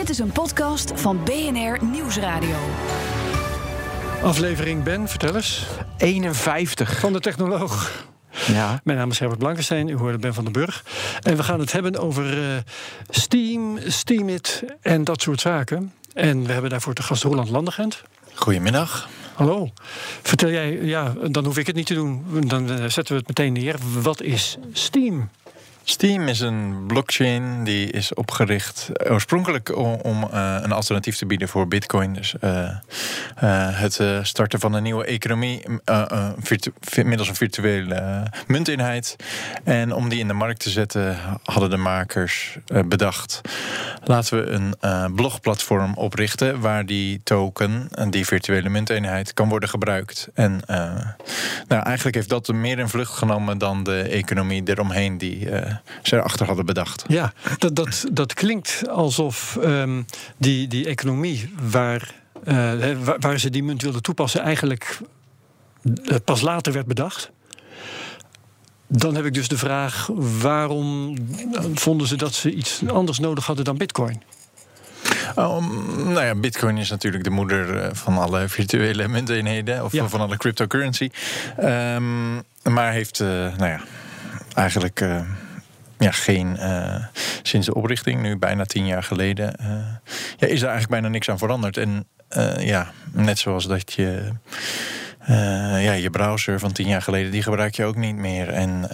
Dit is een podcast van BNR Nieuwsradio. Aflevering Ben, vertel eens. 51. Van de technoloog. Ja. Mijn naam is Herbert Blankenstein, u hoorde Ben van den Burg. En we gaan het hebben over uh, Steam, Steamit en dat soort zaken. En we hebben daarvoor de gast Roland Landegent. Goedemiddag. Hallo. Vertel jij, ja, dan hoef ik het niet te doen. Dan zetten we het meteen neer. Wat is Steam? Steam is een blockchain die is opgericht oorspronkelijk om, uh, een alternatief te bieden voor Bitcoin. Dus uh, het starten van een nieuwe economie middels een virtuele munteenheid. En om die in de markt te zetten, hadden de makers bedacht: laten we een blogplatform oprichten waar die token, die virtuele munteenheid, kan worden gebruikt. En nou, eigenlijk heeft dat meer in vlucht genomen dan de economie eromheen die ze erachter hadden bedacht. Ja, dat, dat, dat klinkt alsof um, die, die economie waar, uh, waar, waar, ze die munt wilden toepassen, eigenlijk uh, pas later werd bedacht. Dan heb ik dus de vraag: waarom vonden ze dat ze iets anders nodig hadden dan Bitcoin? Um, nou ja, Bitcoin is natuurlijk de moeder van alle virtuele munteenheden of ja. van alle cryptocurrency. Um, maar heeft, uh, nou ja, eigenlijk ja, geen. Uh, sinds de oprichting, nu bijna tien jaar geleden, uh, ja, is er eigenlijk bijna niks aan veranderd. En uh, ja, net zoals dat je. ja, je browser van tien jaar geleden, die gebruik je ook niet meer. En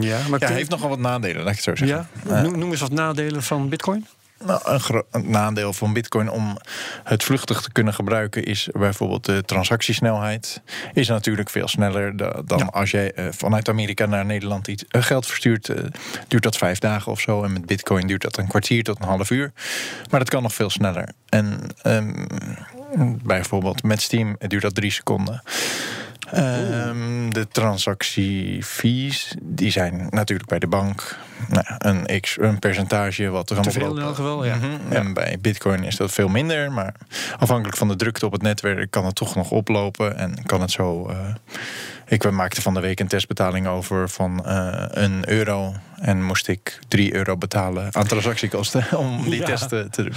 ja, maar ja, heeft nogal wat nadelen, laat ik het zo zeggen. Ja? Noem eens wat nadelen van Bitcoin. Nou, een, een, nadeel van Bitcoin om het vluchtig te kunnen gebruiken is bijvoorbeeld de transactiesnelheid. Is natuurlijk veel sneller dan ja. als jij uh, vanuit Amerika naar Nederland iets uh, geld verstuurt. Uh, duurt dat vijf dagen of zo. En met Bitcoin duurt dat een kwartier tot een half uur. Maar dat kan nog veel sneller. En um, bijvoorbeeld met Steam duurt dat drie seconden. Um, de transactiefees, die zijn natuurlijk bij de bank nou, een, x, een percentage wat er Te veel in elk geval, ja. Mm -hmm. ja. En bij bitcoin is dat veel minder. Maar afhankelijk van de drukte op het netwerk kan het toch nog oplopen. En kan het zo... Uh, ik maakte van de week een testbetaling over van uh, een euro. En moest ik 3 euro betalen aan transactiekosten om die ja. testen te doen.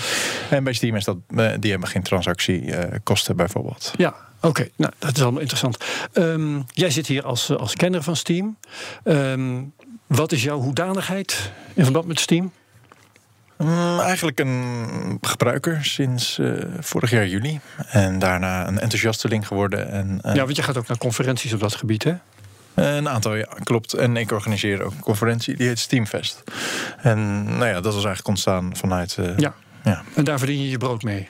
En bij Steam is dat, uh, die hebben geen transactiekosten bijvoorbeeld. Ja, Oké, okay, nou dat is allemaal interessant. Um, jij zit hier als, als kenner van Steam. Um, wat is jouw hoedanigheid in verband met Steam? Um, eigenlijk een gebruiker sinds uh, vorig jaar juli. En daarna een enthousiasteling geworden. En, uh, ja, want je gaat ook naar conferenties op dat gebied, hè? Een aantal, ja, klopt. En ik organiseer ook een conferentie, die heet Steamfest. En nou ja, dat was eigenlijk ontstaan vanuit... Uh, ja. ja, en daar verdien je je brood mee?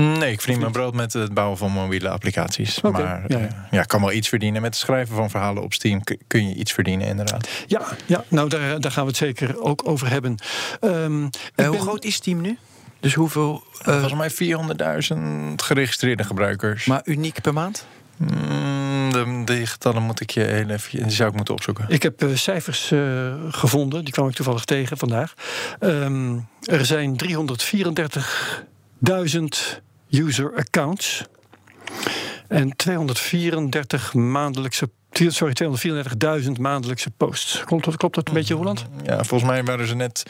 Nee, ik verdien mijn brood met het bouwen van mobiele applicaties. Okay, maar ja, ja. ja, kan wel iets verdienen. Met het schrijven van verhalen op Steam kun je iets verdienen, inderdaad. Ja, ja nou daar, daar gaan we het zeker ook over hebben. Um, uh, hoe ben... groot is Steam nu? Dus hoeveel? Uh... Volgens mij 400.000 geregistreerde gebruikers. Maar uniek per maand? Mm, de, de getallen moet ik je heel even, die zou ik moeten opzoeken. Ik heb uh, cijfers uh, gevonden, die kwam ik toevallig tegen vandaag. Um, er zijn 334.000 user accounts. En 234 maandelijkse sorry, 234.000 maandelijkse posts. Klopt dat, klopt dat een beetje, Roland? Ja, volgens mij waren ze net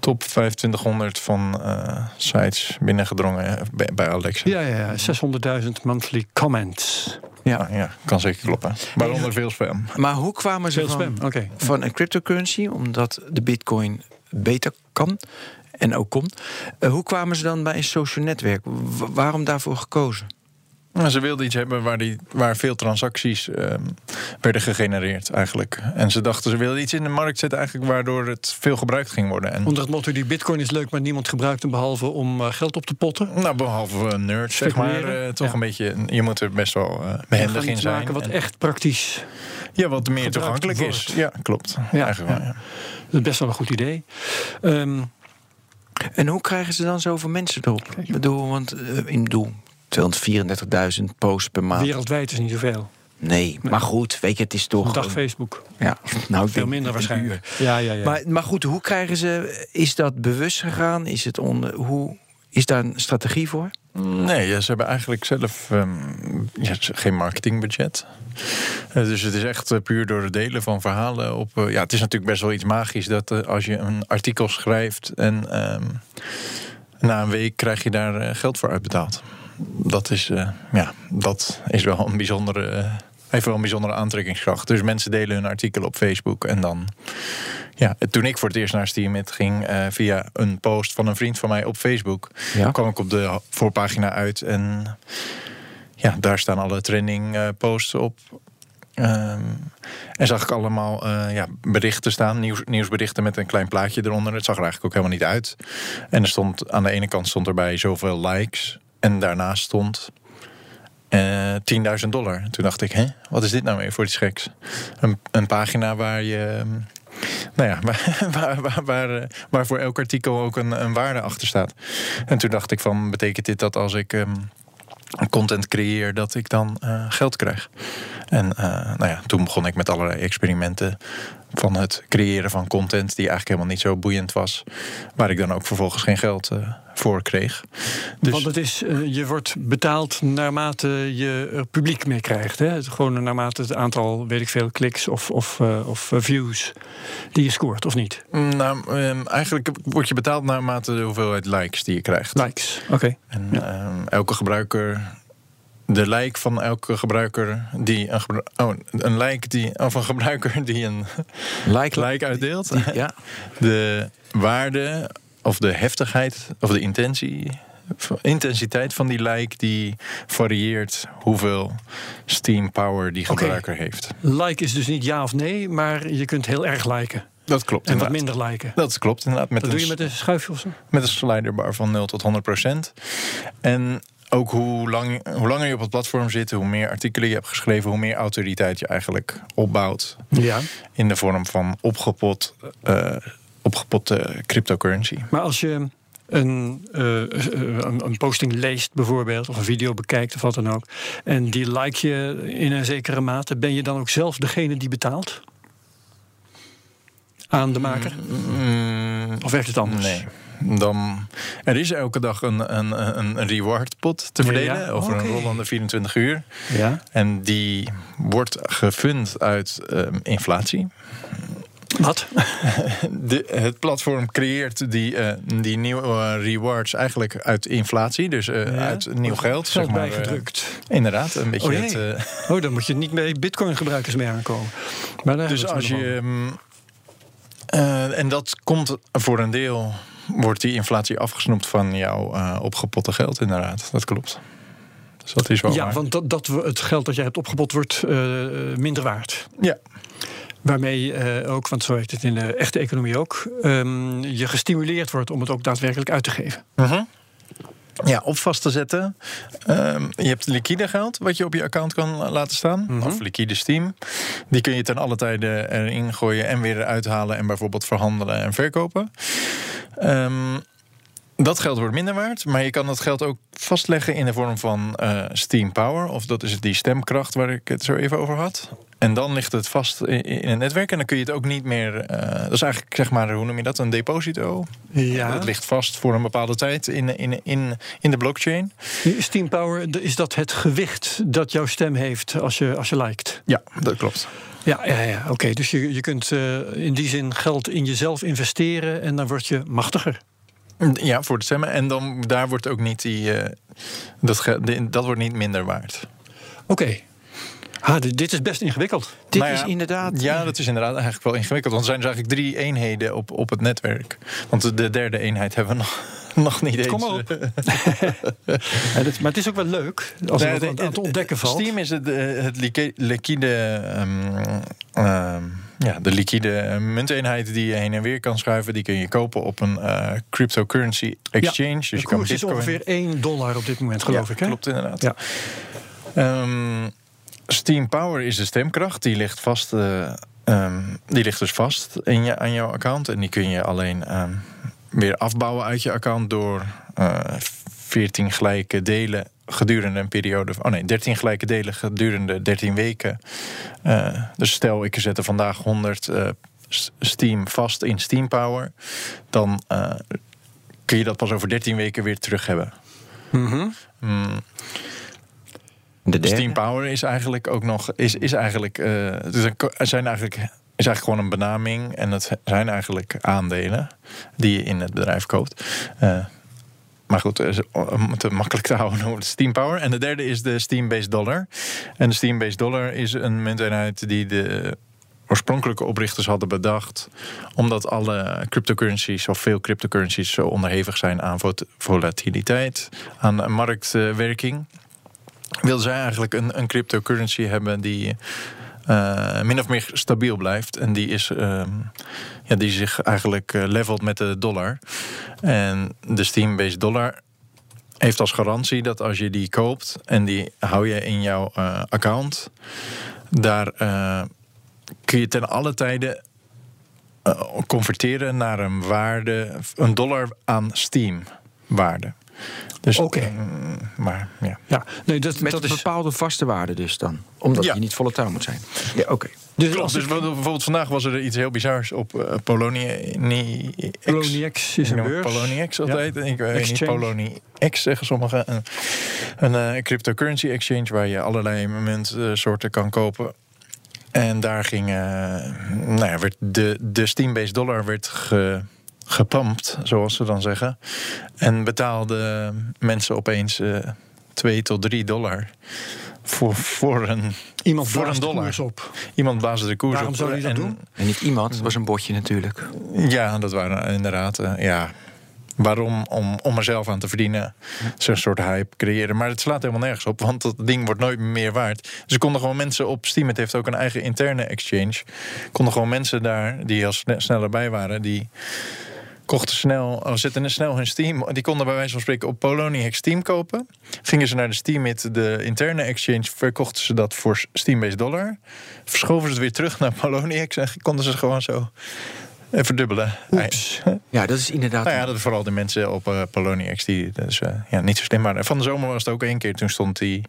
top 2500 van uh, sites binnengedrongen bij, bij Alexa. Ja, ja, ja 600.000 monthly comments. Ja, ja, kan zeker kloppen. Waaronder veel spam. Maar hoe kwamen ze veel van, spam. Okay. van een cryptocurrency? Omdat de bitcoin beter kan en ook kon. Uh, hoe kwamen ze dan bij een social netwerk? W waarom daarvoor gekozen? Nou, ze wilden iets hebben waar, die, waar veel transacties uh, werden gegenereerd, eigenlijk. En ze dachten, ze wilden iets in de markt zetten, eigenlijk waardoor het veel gebruikt ging worden. En Onder het motto: die Bitcoin is leuk, maar niemand gebruikt hem behalve om uh, geld op te potten. Nou, behalve nerds, zeg maar. Uh, toch ja. een beetje. Je moet er best wel behendig in zijn. maken wat en, echt praktisch. Ja, wat meer toegankelijk is. Ja, klopt. Ja, eigenlijk wel. Ja. Dat is best wel een goed idee. Um, En hoe krijgen ze dan zoveel mensen erop? Ik bedoel, want uh, in doel 234.000 posts per maand. Wereldwijd is niet zoveel. Nee, maar goed, weet je, het is toch. Een dag Facebook. Ja, nou, veel minder waarschijnlijk. Ja, ja, ja. Maar, maar goed, hoe krijgen ze. Is dat bewust gegaan? Is, het on, hoe, is daar een strategie voor? Nee, ze hebben eigenlijk zelf um, ja, geen marketingbudget. Uh, dus het is echt uh, puur door het delen van verhalen op. Uh, ja, het is natuurlijk best wel iets magisch dat als je een artikel schrijft en um, na een week krijg je daar geld voor uitbetaald. Dat is, ja, dat is wel een bijzondere heeft wel een bijzondere aantrekkingskracht. Dus mensen delen hun artikel op Facebook. En dan. Ja, toen ik voor het eerst naar Steamit ging, uh, via een post van een vriend van mij op Facebook, ja. kwam ik op de voorpagina uit. En ja, daar staan alle trending uh, posts op. Um, en zag ik allemaal uh, ja, berichten staan, nieuws, nieuwsberichten met een klein plaatje eronder. Het zag er eigenlijk ook helemaal niet uit. En er stond aan de ene kant stond erbij zoveel likes. En daarnaast stond uh, eh, 10.000 dollar. Toen dacht ik, hè, wat is dit nou weer voor iets geks? Een, een pagina waar je. Ehm, nou ja, waar, waar, waar, eh, waar, voor elk artikel ook een, een, waarde achter staat. En toen dacht ik van, betekent dit dat als ik um, content creëer, dat ik dan uh, geld krijg? En nou ja, toen begon ik met allerlei experimenten van het creëren van content die eigenlijk helemaal niet zo boeiend was. Waar ik dan ook vervolgens geen geld uh, voor kreeg. Dus Want het is, uh, je wordt betaald naarmate je er publiek mee krijgt. Hè? Gewoon naarmate het aantal, weet ik veel, kliks of, of, uh, of views die je scoort, of niet? Nou, um, eigenlijk word je betaald naarmate de hoeveelheid likes die je krijgt. Likes, oké. Okay. En ja. um, elke gebruiker de like van elke gebruiker die een, gebru oh, een like die of een gebruiker die een like, like uitdeelt. Die, ja. De waarde of de heftigheid of de intentie intensiteit van die like die varieert hoeveel steam power die gebruiker okay. heeft. Like is dus niet ja of nee, maar je kunt heel erg liken. Dat klopt. En inderdaad. wat minder liken. Dat klopt inderdaad. Met dat doe je met een schuifje of zo? Met een sliderbar van 0 tot 100 procent. En ook hoe, lang, hoe langer je op het platform zit, hoe meer artikelen je hebt geschreven, hoe meer autoriteit je eigenlijk opbouwt. Ja. In de vorm van opgepot, uh, opgepotte cryptocurrency. Maar als je een, uh, een, een, posting leest bijvoorbeeld, of een video bekijkt of wat dan ook, en die like je in een zekere mate, ben je dan ook zelf degene die betaalt? Aan de maker? Mm, of werkt het anders? Nee dan. Er is elke dag een, een, een rewardpot te verdelen ja, ja. over okay. een rollende 24 uur. Ja. En die wordt gefund uit um, inflatie. Wat? De, het platform creëert die, uh, die nieuwe rewards eigenlijk uit inflatie, dus uh, ja. uit nieuw geld. Zeg maar, bijgedrukt. Uh, inderdaad, een beetje. Oh, het, oh, dan moet je niet mee Bitcoin-gebruikers mee aankomen. Maar dus als je. Um, en dat komt voor een deel wordt die inflatie afgesnoept van jouw uh, opgepotte geld, inderdaad. Dat klopt. Dus dat is wel ja, waar. want dat, dat het geld dat jij hebt opgepot wordt uh, minder waard. Ja. Waarmee uh, ook, want zo heet het in de echte economie ook, um, je gestimuleerd wordt om het ook daadwerkelijk uit te geven. Uh -huh. Ja, op vast te zetten. Um, je hebt liquide geld wat je op je account kan laten staan. Mm -hmm. Of liquide Steam. Die kun je ten alle tijde erin gooien en weer eruit halen. En bijvoorbeeld verhandelen en verkopen. Um, dat geld wordt minder waard, maar je kan dat geld ook vastleggen in de vorm van uh, Steam Power. Of dat is die stemkracht waar ik het zo even over had. En dan ligt het vast in, het netwerk en dan kun je het ook niet meer. Uh, dat is eigenlijk, zeg maar, hoe noem je dat? Een deposito. Ja. Het ligt vast voor een bepaalde tijd in, in, in, in de blockchain. Steam Power, is dat het gewicht dat jouw stem heeft als je, als je liked? Ja, dat klopt. Ja, ja, ja oké. Dus je, je kunt uh, in die zin geld in jezelf investeren en dan word je machtiger. Ja, voor de stemmen. En dan, daar wordt ook niet die. Uh, dat, dat wordt niet minder waard. Oké. Okay. Ah, dit, is best ingewikkeld. Dit ja, is inderdaad. Ja, dat is inderdaad eigenlijk wel ingewikkeld. Want er zijn dus eigenlijk drie eenheden op, op het netwerk. Want de derde eenheid hebben we nog, nog niet eens. Kom maar op. ja, dit, maar het is ook wel leuk als nee, het aan het ontdekken valt. Steam is het, eh, het liquide. Um, um, ja, de liquide munteenheid die je heen en weer kan schuiven, die kun je kopen op een uh, cryptocurrency exchange. Ja, dus je kan is ongeveer 1 dollar op dit moment, geloof ja, ik. Hè? Klopt inderdaad. Ja. Um, Steam Power is de stemkracht, die ligt vast. Uh, um, die ligt dus vast in je, aan jouw account. En die kun je alleen um, weer afbouwen uit je account door eh 14 gelijke delen gedurende een periode. Oh nee, 13 gelijke delen gedurende 13 weken. Eh, dus stel, ik zet er vandaag 100 eh, S- Steam vast in Steam Power. Dan eh, kun je dat pas over 13 weken weer terug hebben. Mhm. Mm, De. Steam Power is eigenlijk ook nog. Is, is eigenlijk. eh, het is een ko- er zijn eigenlijk. Is eigenlijk gewoon een benaming. En het zijn eigenlijk aandelen die je in het bedrijf koopt. Maar goed, eh, om het makkelijk te houden, we het Steam Power. En de derde is de Steam-based dollar. En de Steam-based dollar is een munteenheid die de oorspronkelijke oprichters hadden bedacht. Omdat alle cryptocurrencies, of veel cryptocurrencies, zo onderhevig zijn aan volatiliteit, aan marktwerking wilden zij eigenlijk een, een cryptocurrency hebben die eh, min of meer stabiel blijft. En die, is, ehm, die zich eigenlijk eh, levelt met de dollar. En de Steam-based dollar heeft als garantie dat als je die koopt en die hou je in jouw eh, account, daar eh, kun je ten alle tijde converteren naar een waarde, een dollar aan Steam waarde. Dus, Oké. mm, maar ja. Ja, nee, dat, Met dat is. bepaalde vaste waarde dus dan. Omdat Ja. je niet volatiel moet zijn. Ja, oké. Dus Klopt, dus ik- bijvoorbeeld vandaag was er iets heel bizars op uh, Poloniex. Poloniex is een beurs. Poloniex altijd. Ik weet niet, Exchange. Poloniex zeggen sommigen. Een, een eh, cryptocurrency exchange waar je allerlei muntsoorten kan kopen. En daar ging, eh, nou ja, werd de, de Steam-based dollar werd ge, gepumpt, zoals ze dan zeggen. En betaalden mensen opeens eh 2 tot 3 dollar voor, voor een Iemand voor een de dollar. koers op. Iemand blaasde de koers Waarom op. zou hij dat en, doen? En niet iemand, het was een botje natuurlijk. Ja, dat waren inderdaad. eh, ja. Waarom? Om, om er zelf aan te verdienen. Zo'n soort hype creëren. Maar het slaat helemaal nergens op, want dat ding wordt nooit meer waard. Dus er konden gewoon mensen op Steam, het heeft ook een eigen interne exchange. Konden gewoon mensen daar, die al sne- sneller bij waren, die kochten snel, oh, zetten snel hun Steam. Die konden bij wijze van spreken op Poloniex Steam kopen. Gingen ze naar de Steamit, de interne exchange, verkochten ze dat voor Steam-based dollar. Verschoven ze het weer terug naar Poloniex en konden ze gewoon zo eh, verdubbelen. Oeps. Ja, dat is inderdaad... Nou ja, dat vooral de mensen op uh, Poloniex die dus, eh, ja, niet zo slim waren. Van de zomer was het ook één keer. Toen stond die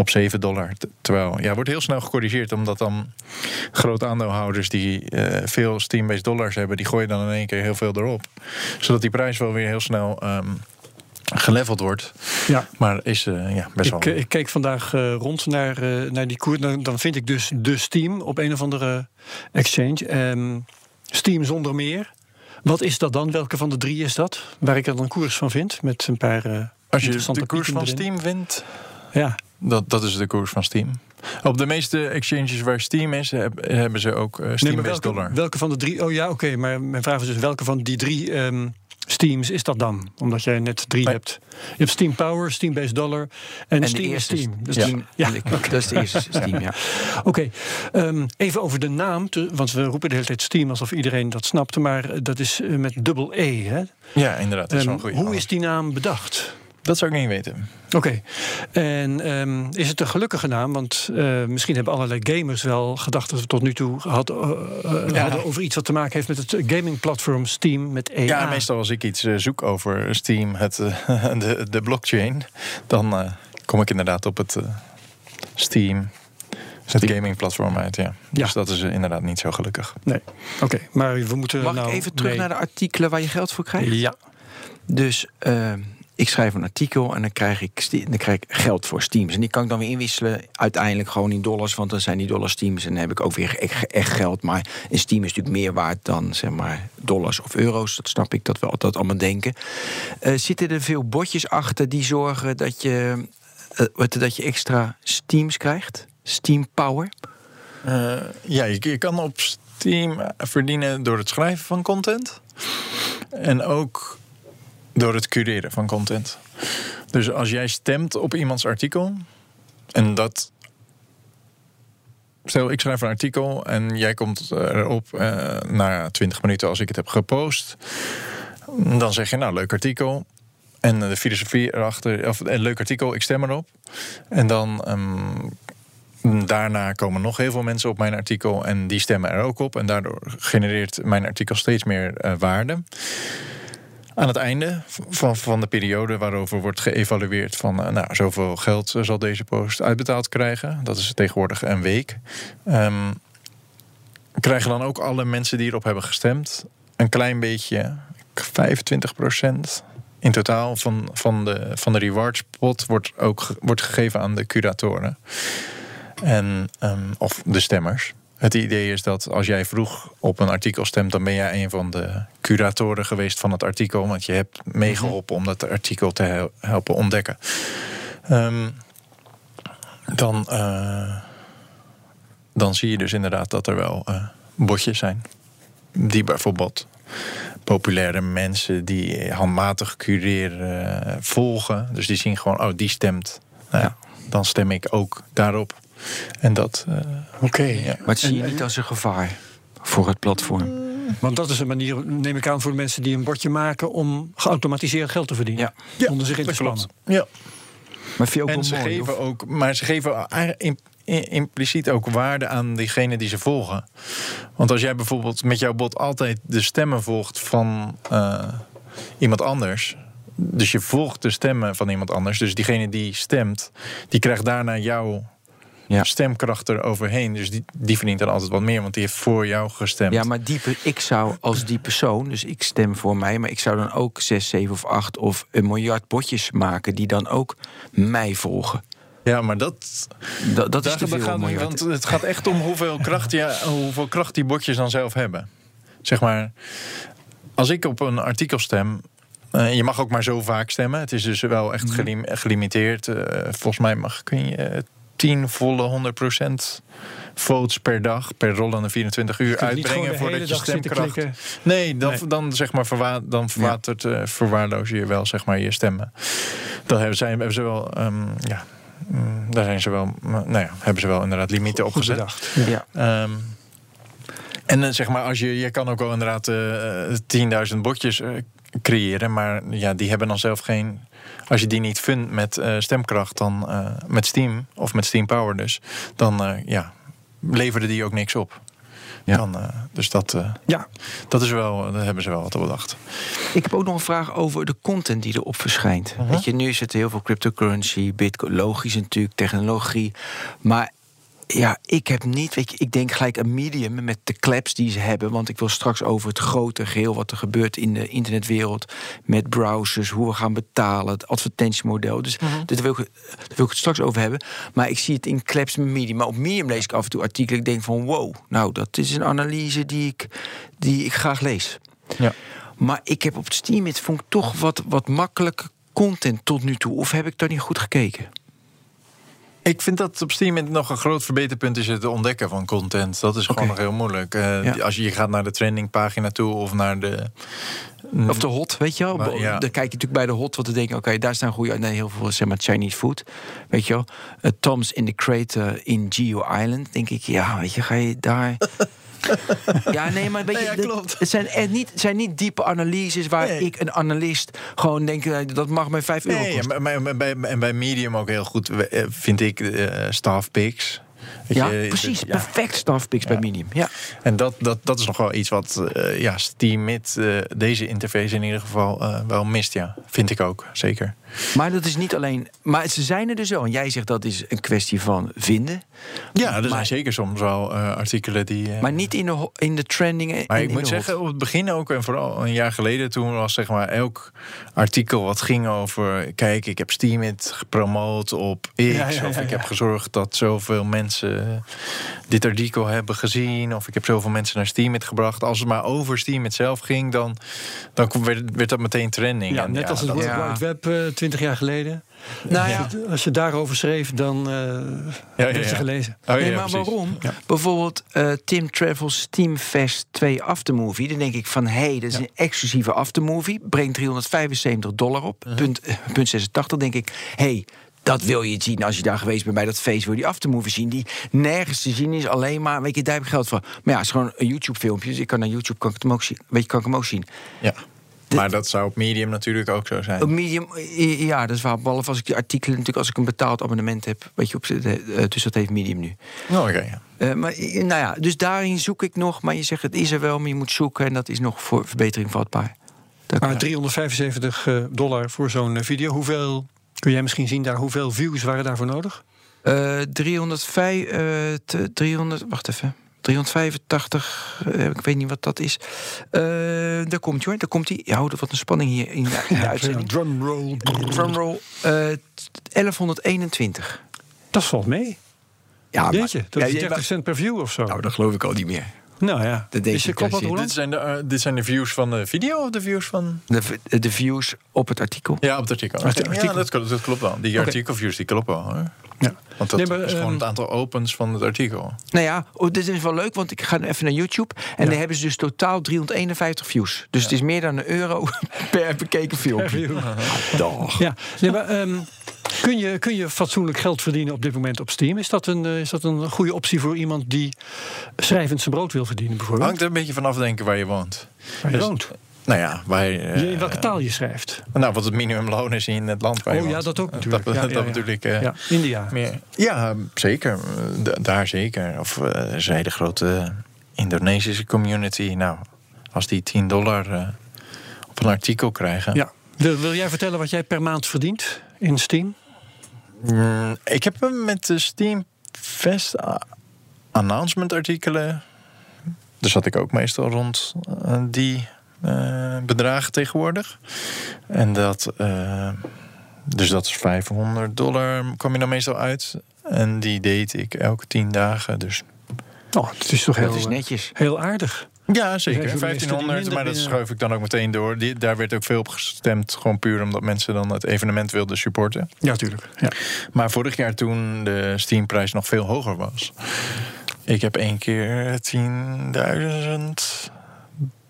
op 7 dollar. Terwijl, ja, wordt heel snel gecorrigeerd. Omdat dan grote aandeelhouders die eh, veel Steam-based dollars hebben... die gooien dan in één keer heel veel erop. Zodat die prijs wel weer heel snel ehm, geleveld wordt. Ja. Maar is eh, ja, best Ik, wel... ik keek vandaag eh, rond naar, naar die koers. Dan, dan vind ik dus de Steam op een of andere exchange. Ehm, Steam zonder meer. Wat is dat dan? Welke van de drie is dat? Waar ik dan een koers van vind. Met een paar. Als je interessante de koers van erin. Steam vindt... Ja. Dat, dat is de koers van Steam. Op de meeste exchanges waar Steam is, heb- hebben ze ook eh, Nee, Steam-based welke, dollar. welke van de drie? Oh ja, oké. maar mijn vraag is dus: welke van die drie ehm, Steams is dat dan? Omdat jij net drie Nee. hebt. Je hebt Steam Power, Steam Based Dollar en, En Steam de is eerste Steam. Dus Steam, ja. dat is de eerste Steam, ja. Oké, ehm, even over de naam. te- want we roepen de hele tijd Steam alsof iedereen dat snapt. Maar dat is eh, met dubbel E. Hè? Ja, inderdaad. Dat is goede hoe is die naam bedacht? Dat zou ik niet weten. Oké, en ehm, is het een gelukkige naam? Want eh, misschien hebben allerlei gamers wel gedacht dat we tot nu toe had, eh, eh, Ja. hadden over iets wat te maken heeft met het gamingplatform Steam met EA. Ja, meestal als ik iets zoek over Steam, het, de, de blockchain, dan eh, kom ik inderdaad op het Steam, het gaming platform uit. Ja. Ja. Dus dat is inderdaad niet zo gelukkig. Nee, oké, maar we moeten. Mag nou ik even terug mee- naar de artikelen waar je geld voor krijgt? Ja, Dus eh, ik schrijf een artikel en dan krijg, ik, dan krijg ik geld voor Steams. En die kan ik dan weer inwisselen uiteindelijk gewoon in dollars. Want dan zijn die dollars Steams en dan heb ik ook weer echt, echt geld. Maar een Steam is natuurlijk meer waard dan zeg maar dollars of euro's. Dat snap ik, dat we dat allemaal denken. Eh, zitten er veel botjes achter die zorgen dat je, wat- dat je extra Steams krijgt? Steam Power? Ja, je kan op Steam verdienen door het schrijven van content. En ook door het cureren van content. Dus als jij stemt op iemands artikel en dat. Stel, ik schrijf een artikel en jij komt erop eh, na 20 minuten als ik het heb gepost. Dan zeg je, nou, leuk artikel. En de filosofie erachter, of een leuk artikel, ik stem erop. En dan ehm, Daarna komen nog heel veel mensen op mijn artikel en die stemmen er ook op. En daardoor genereert mijn artikel steeds meer eh, waarde. Aan het einde van, van de periode waarover wordt geëvalueerd van uh, nou, zoveel geld zal deze post uitbetaald krijgen. Dat is tegenwoordig een week. Um, krijgen dan ook alle mensen die erop hebben gestemd een klein beetje, 25 procent in totaal van, van, de, van de rewards pot wordt ook wordt gegeven aan de curatoren. En, um, of de stemmers. Het idee is dat als jij vroeg op een artikel stemt, dan ben jij een van de curatoren geweest van het artikel. Want je hebt meegeholpen om dat artikel te helpen ontdekken. Um, dan, uh, dan zie je dus inderdaad dat er wel uh, botjes zijn. Die bijvoorbeeld populaire mensen die handmatig cureren uh, volgen. Dus die zien gewoon, oh, die stemt. Nou, ja. Dan stem ik ook daarop. En dat. Uh, Oké. Okay. Ja. Maar het zie je niet als een gevaar voor het platform. Want dat is een manier, neem ik aan, voor de mensen die een bordje maken om geautomatiseerd geld te verdienen. Ja. ja Onder zich in te spannen. Ja. Maar vind je ook en wel ze mooi, geven of? ook, maar ze geven in, impliciet ook waarde aan diegene die ze volgen. Want als jij bijvoorbeeld met jouw bot altijd de stemmen volgt van uh, iemand anders. Dus je volgt de stemmen van iemand anders. Dus diegene die stemt, die krijgt daarna jouw ja. stemkracht eroverheen. Dus die, die verdient dan altijd wat meer, want die heeft voor jou gestemd. Ja, maar die, ik zou als die persoon, dus ik stem voor mij, maar ik zou dan ook zes, zeven of acht of een miljard botjes maken die dan ook mij volgen. Ja, maar dat, dat, dat is te veel, gaat, miljard. Want het gaat echt om hoeveel kracht, ja, hoeveel kracht die botjes dan zelf hebben. Zeg maar, als ik op een artikel stem, uh, je mag ook maar zo vaak stemmen. Het is dus wel echt gelim gelimiteerd. Uh, volgens mij mag kun je 10 volle 100% votes per dag, per rollende 24 uur uitbrengen voordat je stemkracht. Nee, dan, nee. dan zeg maar verwa dan verwatert, ja. uh, verwaarloos je wel zeg maar je stemmen. Dan hebben, zijn, hebben ze wel, um, ja, um, daar zijn ze wel, nou ja, hebben ze wel inderdaad limieten op gezet. Ja. Um, en uh, zeg maar, als je, je kan ook wel inderdaad uh, 10.000 botjes creëren, maar ja, die hebben dan zelf geen als je die niet vindt met uh, stemkracht, dan uh, met Steam of met Steam Power dus, dan uh, ja, leveren die ook niks op. Ja. Dan, dus dat, ja. dat is wel, daar hebben ze wel wat op bedacht. Ik heb ook nog een vraag over de content die erop verschijnt. -huh. Weet je, nu zit er heel veel cryptocurrency, bitcoin, logisch natuurlijk, technologie. Maar ja, ik heb niet, weet je, ik denk gelijk een medium met de claps die ze hebben. Want ik wil straks over het grote geheel wat er gebeurt in de internetwereld. Met browsers, hoe we gaan betalen, het advertentiemodel. Dus Mhm. uh -huh. daar, wil ik, daar wil ik het straks over hebben. Maar ik zie het in claps met medium. Maar op medium lees ik af en toe artikelen. Ik denk van wow, nou dat is een analyse die ik, die ik graag lees. Ja. Maar ik heb op Steam, het vond ik toch wat, wat makkelijk content tot nu toe. Of heb ik daar niet goed gekeken? Ik vind dat op Steam nog een groot verbeterpunt is het ontdekken van content. Dat is gewoon okay. nog heel moeilijk. Uh, ja. Als je, je gaat naar de trendingpagina toe of naar de. Of de hot, weet je wel. Maar, ja. Dan kijk je natuurlijk bij de hot, wat te denken, oké, okay, daar staan goede. Nee, heel veel zeg maar Chinese food. Weet je wel. Uh, Tom's in the Crater in Geo Island. Denk ik, ja, weet je, ga je daar. ja, nee, maar weet je, nee, ja, het zijn, niet, zijn niet diepe analyses waar nee. ik, een analist, gewoon denk dat mag mij 5 euro nee, kosten. Ja, maar, bij, en bij Medium ook heel goed vind ik uh, staff picks. Ja, je, precies. Ja. Perfect staffpicks ja. bij Medium. Ja. En dat, dat, dat is nog wel iets wat uh, ja, Steam met uh, deze interface in ieder geval uh, wel mist. Ja, vind ik ook, zeker. Maar dat is niet alleen. Maar ze zijn er dus wel. En jij zegt dat is een kwestie van vinden. Ja, er maar, zijn zeker soms wel artikelen die. maar niet in de, in de trendingen. Maar ik moet zeggen, op het begin ook, en vooral een jaar geleden, toen was zeg maar elk artikel wat ging over. Kijk, ik heb Steam het gepromoot op X. Ja, ja, of ik heb gezorgd dat zoveel mensen dit artikel hebben gezien. Of ik heb zoveel mensen naar Steam gebracht. Als het maar over Steam zelf ging, dan, dan werd, werd dat meteen trending. Ja, net als het World Wide Web uh, twintig jaar geleden. Nou ja. als, je, als je daarover schreef, dan uh, ja, ja, ja. gelezen. Oh, nee, maar precies. waarom? Bijvoorbeeld uh, Tim Travels Steamfest 2 Aftermovie. Dan denk ik van, hé, hey, dat is een exclusieve aftermovie. Brengt 375 dollar op. -huh. punt, uh, punt 86. denk ik, hé, hey, dat wil je zien als je daar geweest bent bij dat feest. Wil je die aftermovie zien die nergens te zien is. Alleen maar, weet je, daar heb ik geld voor. Maar ja, het is gewoon een YouTube-filmpje. Dus ik kan naar YouTube, kan ik hem ook zien. Weet je, kan ik hem ook zien. Ja. Maar dat zou op Medium natuurlijk ook zo zijn. Op Medium, ja, dat is waar. Behalve als ik die artikelen, natuurlijk als ik een betaald abonnement heb. Weet je, op, uh, dus dat heeft Medium nu. Oh, oké, okay, ja. Uh, maar nou ja, dus daarin zoek ik nog. Maar je zegt, het is er wel, maar je moet zoeken. En dat is nog voor verbetering vatbaar. Dat- Maar 375 eh, dollar voor zo'n eh, video. Hoeveel, kun jij misschien zien daar, hoeveel views waren daarvoor nodig? Eh, 305, eh, te- 300, wacht even. 385, eh, ik weet niet wat dat is. Eh, daar komt hij hoor, daar komt hij. Ja, oh, wat een spanning hier in de, in de uitzending. Drumroll. Drumroll. eh 1121. Dat valt mee. Ja, maar- Jeetje, dat ja, is ja, 30 maar- cent per view of zo. Nou, dat geloof ik al niet meer. Nou ja, Dat denk is je wat je- Roland? Dit zijn, de, eh, dit zijn de views van de video of de views van... De, de views op het artikel. Ja, op het artikel. artikel. Ja, dat, klopt- dat klopt wel. Die Oké. artikelviews die kloppen wel. Hoor. Ja. Want dat Nee, maar, is gewoon ehm, het aantal opens van het artikel. Nou ja, oh, dit is wel leuk, want ik ga nu even naar YouTube. En Ja. dan hebben ze dus totaal 351 views. Dus het is meer dan een euro per bekeken filmpje. Dag. Ja, nee, maar ehm, kun, je, kun je fatsoenlijk geld verdienen op dit moment op Steam? Is dat een, eh, is dat een goede optie voor iemand die schrijvend zijn brood wil verdienen, bijvoorbeeld? Hangt er een beetje vanaf denken waar je woont. Waar je dus- woont. Nou ja, waar je, eh, in welke taal je schrijft? Nou, wat het minimumloon is in het land waar je Oh ja, dat ook natuurlijk. Dat, Ja, dat ik. eh, ja, India. meer. Ja, zeker. Eh, da- daar zeker. Of is een hele grote Indonesische community. Nou, als die 10 dollar op een artikel krijgen. Ja. Wil, wil jij vertellen wat jij per maand verdient in Steam? Mm, ik heb hem met de Steam Fest announcement artikelen. Daar zat ik ook meestal rond die bedragen tegenwoordig. En dat, eh, dus dat is 500 dollar, kwam je dan meestal uit. En die deed ik elke 10 dagen. Dus Oh, het is toch heel, is eh, netjes. heel aardig. ja, zeker. voor de mensen die 1500, minder maar dat schuif ik dan ook meteen door. Die, daar werd ook veel op gestemd. Gewoon puur omdat mensen dan het evenement wilden supporten. Ja, tuurlijk. Ja. Maar vorig jaar toen de Steamprijs nog veel hoger was. Ik heb één keer 10.000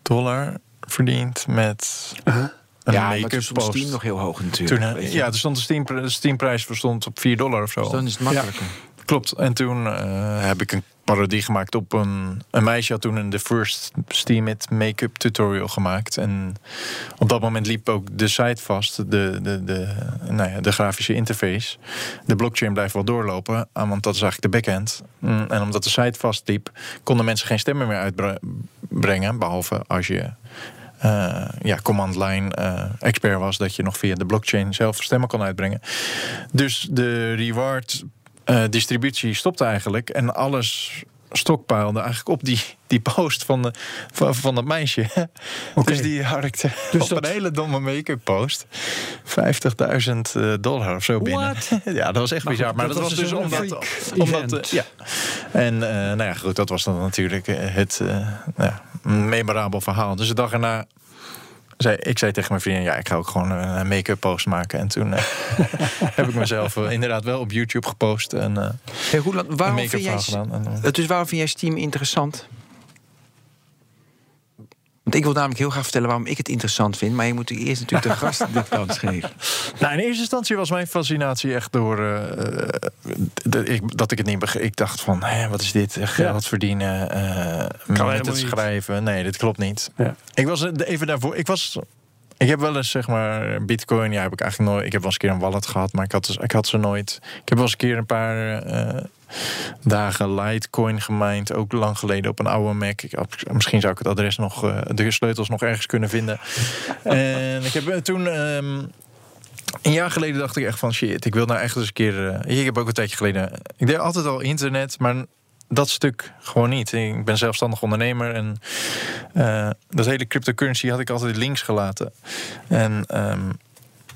dollar verdiend met een Ja, maar make-up toen stond. Steam nog heel hoog natuurlijk. eh, ja, toen stond de, Steam, Steamprijs stond op 4 dollar of zo. Dus dan is het makkelijker. Klopt. En toen eh, heb ik een parodie gemaakt op een... Een meisje had toen een The First Steam It make-up tutorial gemaakt. En op dat moment liep ook de site vast. De, de, de, nou ja, de grafische interface. De blockchain blijft wel doorlopen. ah, Want dat is eigenlijk de backend. Mm, En omdat de site vastliep... konden mensen geen stemmen meer uitbrengen. Behalve als je... eh, ja, command line eh, expert was, dat je nog via de blockchain zelf stemmen kon uitbrengen. Dus de reward eh, distributie stopte eigenlijk. En alles stokpaalde eigenlijk op die, die post van, de, van, van dat meisje. Dus die harkte Dus op dat- een hele domme make-up post 50.000 eh, dollar of zo binnen. What? ja, dat was echt Maar bizar. goed, Maar dat dat, was dus dus omdat... freak omdat eh, ja. En eh, nou ja, goed, dat was dan natuurlijk eh, het eh, nou ja, memorabel verhaal. Dus de dag erna zei, ik zei tegen mijn vriendin, ja, ik ga ook gewoon een make-up post maken. En toen eh, heb ik mezelf eh, inderdaad wel op YouTube gepost en eh Hey, waarom, vind jij, gedaan. En, het dus waarom vind jij Steam interessant? Want ik wil namelijk heel graag vertellen waarom ik het interessant vind. Maar je moet eerst natuurlijk de gast de kans geven. Nou, in eerste instantie was mijn fascinatie echt door eh, dat, ik, dat ik het niet begreep. Ik dacht van, hè, wat is dit? Eh, Geld verdienen, eh, met helemaal het niet. schrijven. Nee, dit klopt niet. Ja. Ik was er even daarvoor. Ik was. Ik heb wel eens zeg maar Bitcoin. Ja, heb ik eigenlijk nooit. Ik heb wel eens een keer een wallet gehad, maar ik had, ik had ze nooit. Ik heb wel eens een keer een paar eh, dagen Litecoin gemined, ook lang geleden op een oude Mac. Ik misschien zou ik het adres nog, eh, de sleutels nog ergens kunnen vinden. en ik heb eh, toen. ehm, een jaar geleden dacht ik echt van shit, ik wil nou echt eens een keer. eh, ik heb ook een tijdje geleden. Ik deed altijd al internet, maar dat stuk gewoon niet. Ik ben zelfstandig ondernemer en dat hele cryptocurrency had ik altijd links gelaten. En ehm,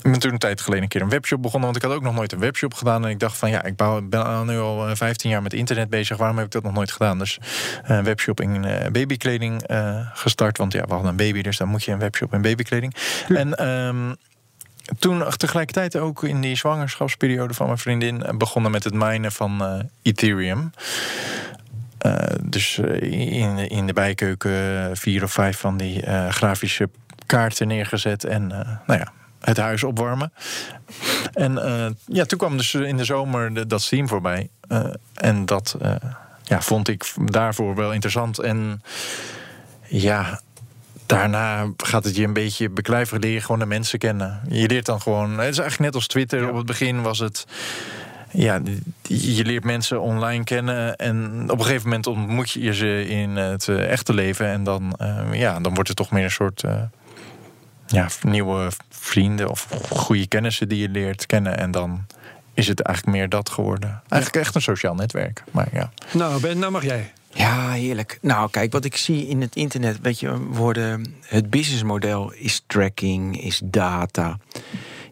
ik ben toen een tijd geleden een keer een webshop begonnen, want ik had ook nog nooit een webshop gedaan. En ik dacht van ja, ik ben al nu al eh, 15 jaar met internet bezig. Waarom heb ik dat nog nooit gedaan? Dus eh, een webshop in eh, babykleding eh, gestart. Want ja, we hadden een baby, dus dan moet je een webshop in babykleding. En ehm, toen tegelijkertijd ook in die zwangerschapsperiode van mijn vriendin eh, begonnen met het minen van eh, Ethereum. Eh, dus eh, in, in de bijkeuken vier of vijf van die eh, grafische kaarten neergezet en eh, nou ja, het huis opwarmen. En eh, ja, toen kwam dus in de zomer de, dat Steam voorbij. Eh, en dat eh, ja, vond ik daarvoor wel interessant. En ja, daarna gaat het je een beetje beklijven. Leer je gewoon de mensen kennen. Je leert dan gewoon. Het is eigenlijk net als Twitter. Op het begin was het. Ja, je leert mensen online kennen. En op een gegeven moment ontmoet je ze in het echte leven. En dan, ja, dan wordt het toch meer een soort. ja, nieuwe vrienden of goede kennissen die je leert kennen. En dan is het eigenlijk meer dat geworden. Eigenlijk echt een sociaal netwerk. Maar ja. Nou, Ben, nou mag jij. Ja, heerlijk. Nou, kijk, wat ik zie in het internet, weet je, worden het businessmodel is tracking, is data,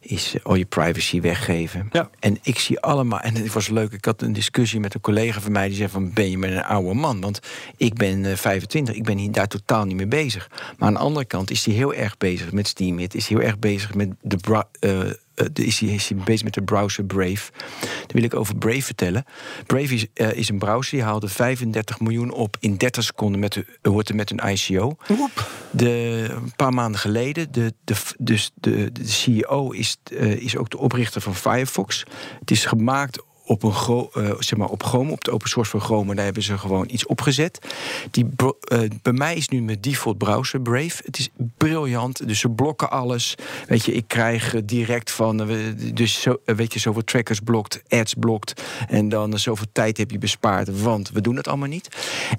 is al je privacy weggeven. Ja. En ik zie allemaal, en het was leuk, ik had een discussie met een collega van mij die zei van ben je met een oude man? Want ik ben eh, 25, ik ben hier daar totaal niet mee bezig. Maar aan de andere kant is hij heel erg bezig met Steamit, is heel erg bezig met de bra- eh, eh, is, hij, is hij bezig met de browser Brave. Daar wil ik over Brave vertellen. Brave is, eh, is een browser die haalde 35 miljoen op in 30 seconden met, de, hoort er met een ICO. De, een paar maanden geleden, de, de, dus de, de CEO is, eh, is ook de oprichter van Firefox. Het is gemaakt op, een eh, zeg maar op Chrome, op de open source van Chrome. Daar hebben ze gewoon iets opgezet. Die, eh, bij mij is nu mijn default browser Brave. Het is briljant. Dus ze blokken alles. Weet je, ik krijg eh, direct van. dus zo, weet je, zoveel trackers blokt, ads blokt. En dan zoveel tijd heb je bespaard. Want we doen het allemaal niet.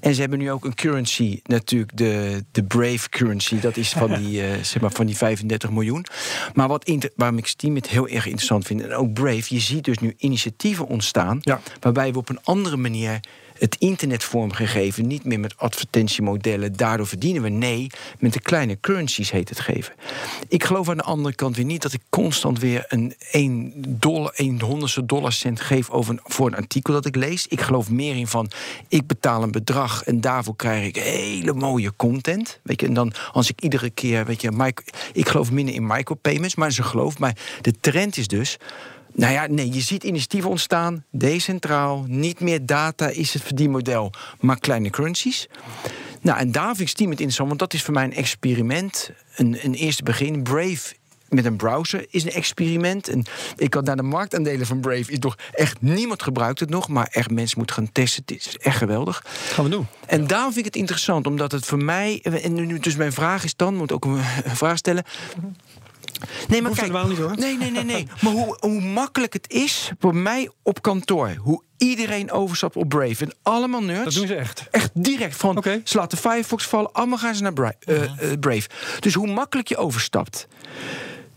En ze hebben nu ook een currency, natuurlijk de, de Brave currency. Dat is van die, zeg maar, van die 35 miljoen. Maar wat waarom ik Steam het heel erg interessant vind. En ook Brave. Je ziet dus nu initiatieven ontstaan. Ja. Waarbij we op een andere manier het internet vormgegeven. Niet meer met advertentiemodellen. Daardoor verdienen we. Nee, met de kleine currencies heet het geven. Ik geloof aan de andere kant weer niet dat ik constant weer een 1 dollar, 1 honderdste dollarcent geef over een, voor een artikel dat ik lees. Ik geloof meer in van ik betaal een bedrag en daarvoor krijg ik hele mooie content. Weet je, en dan als ik iedere keer, weet je, micro- ik geloof minder in micropayments, maar ze geloof maar de trend is dus. Nou ja, nee, je ziet initiatieven ontstaan, decentraal, niet meer data is het verdienmodel, maar kleine currencies. Nou, en daar vind ik Steam het interessant, want dat is voor mij een experiment, een, een eerste begin. Brave met een browser is een experiment. En ik had naar de marktaandelen van Brave, is nog echt niemand gebruikt het nog, maar echt mensen moeten gaan testen. Het is echt geweldig. Gaan we doen. En daarom vind ik het interessant, omdat het voor mij. En nu, dus mijn vraag is dan, moet ook een vraag stellen. Nee, maar kijk, helemaal niet, hoor. nee, nee, nee, nee. Maar hoe, hoe makkelijk het is voor mij op kantoor, hoe iedereen overstapt op Brave en allemaal nerds. Dat doen ze echt. Echt direct van. Oké. Ze laten Firefox vallen, allemaal gaan ze naar Bra- eh, eh, Brave. Dus hoe makkelijk je overstapt.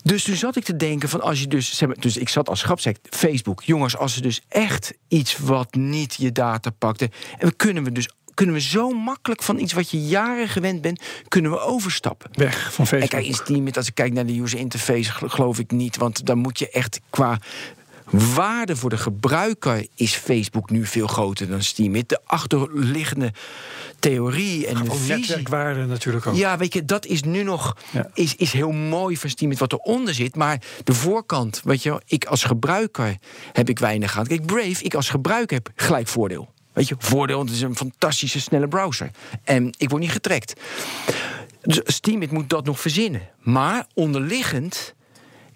Dus toen zat ik te denken van als je dus, zeg maar, dus ik zat als grapsec, Facebook, jongens, als ze dus echt iets wat niet je data pakte, en we kunnen we dus kunnen we zo makkelijk van iets wat je jaren gewend bent, kunnen we overstappen. Weg van En Facebook. kijk, in Steam, als ik kijk naar de user interface, gel- geloof ik niet. Want dan moet je echt qua waarde voor de gebruiker is Facebook nu veel groter dan Steam. De achterliggende theorie en de Gewoon visie. netwerkwaarde natuurlijk ook. Ja, weet je, dat is nu nog Ja. is, is heel mooi van Steam wat eronder zit. Maar de voorkant, weet je, ik als gebruiker heb ik weinig aan. Kijk, Brave, ik als gebruiker heb gelijk voordeel. Weet je, voordeel, want het is een fantastische snelle browser. En ik word niet getrekt. Dus Steam moet dat nog verzinnen. Maar onderliggend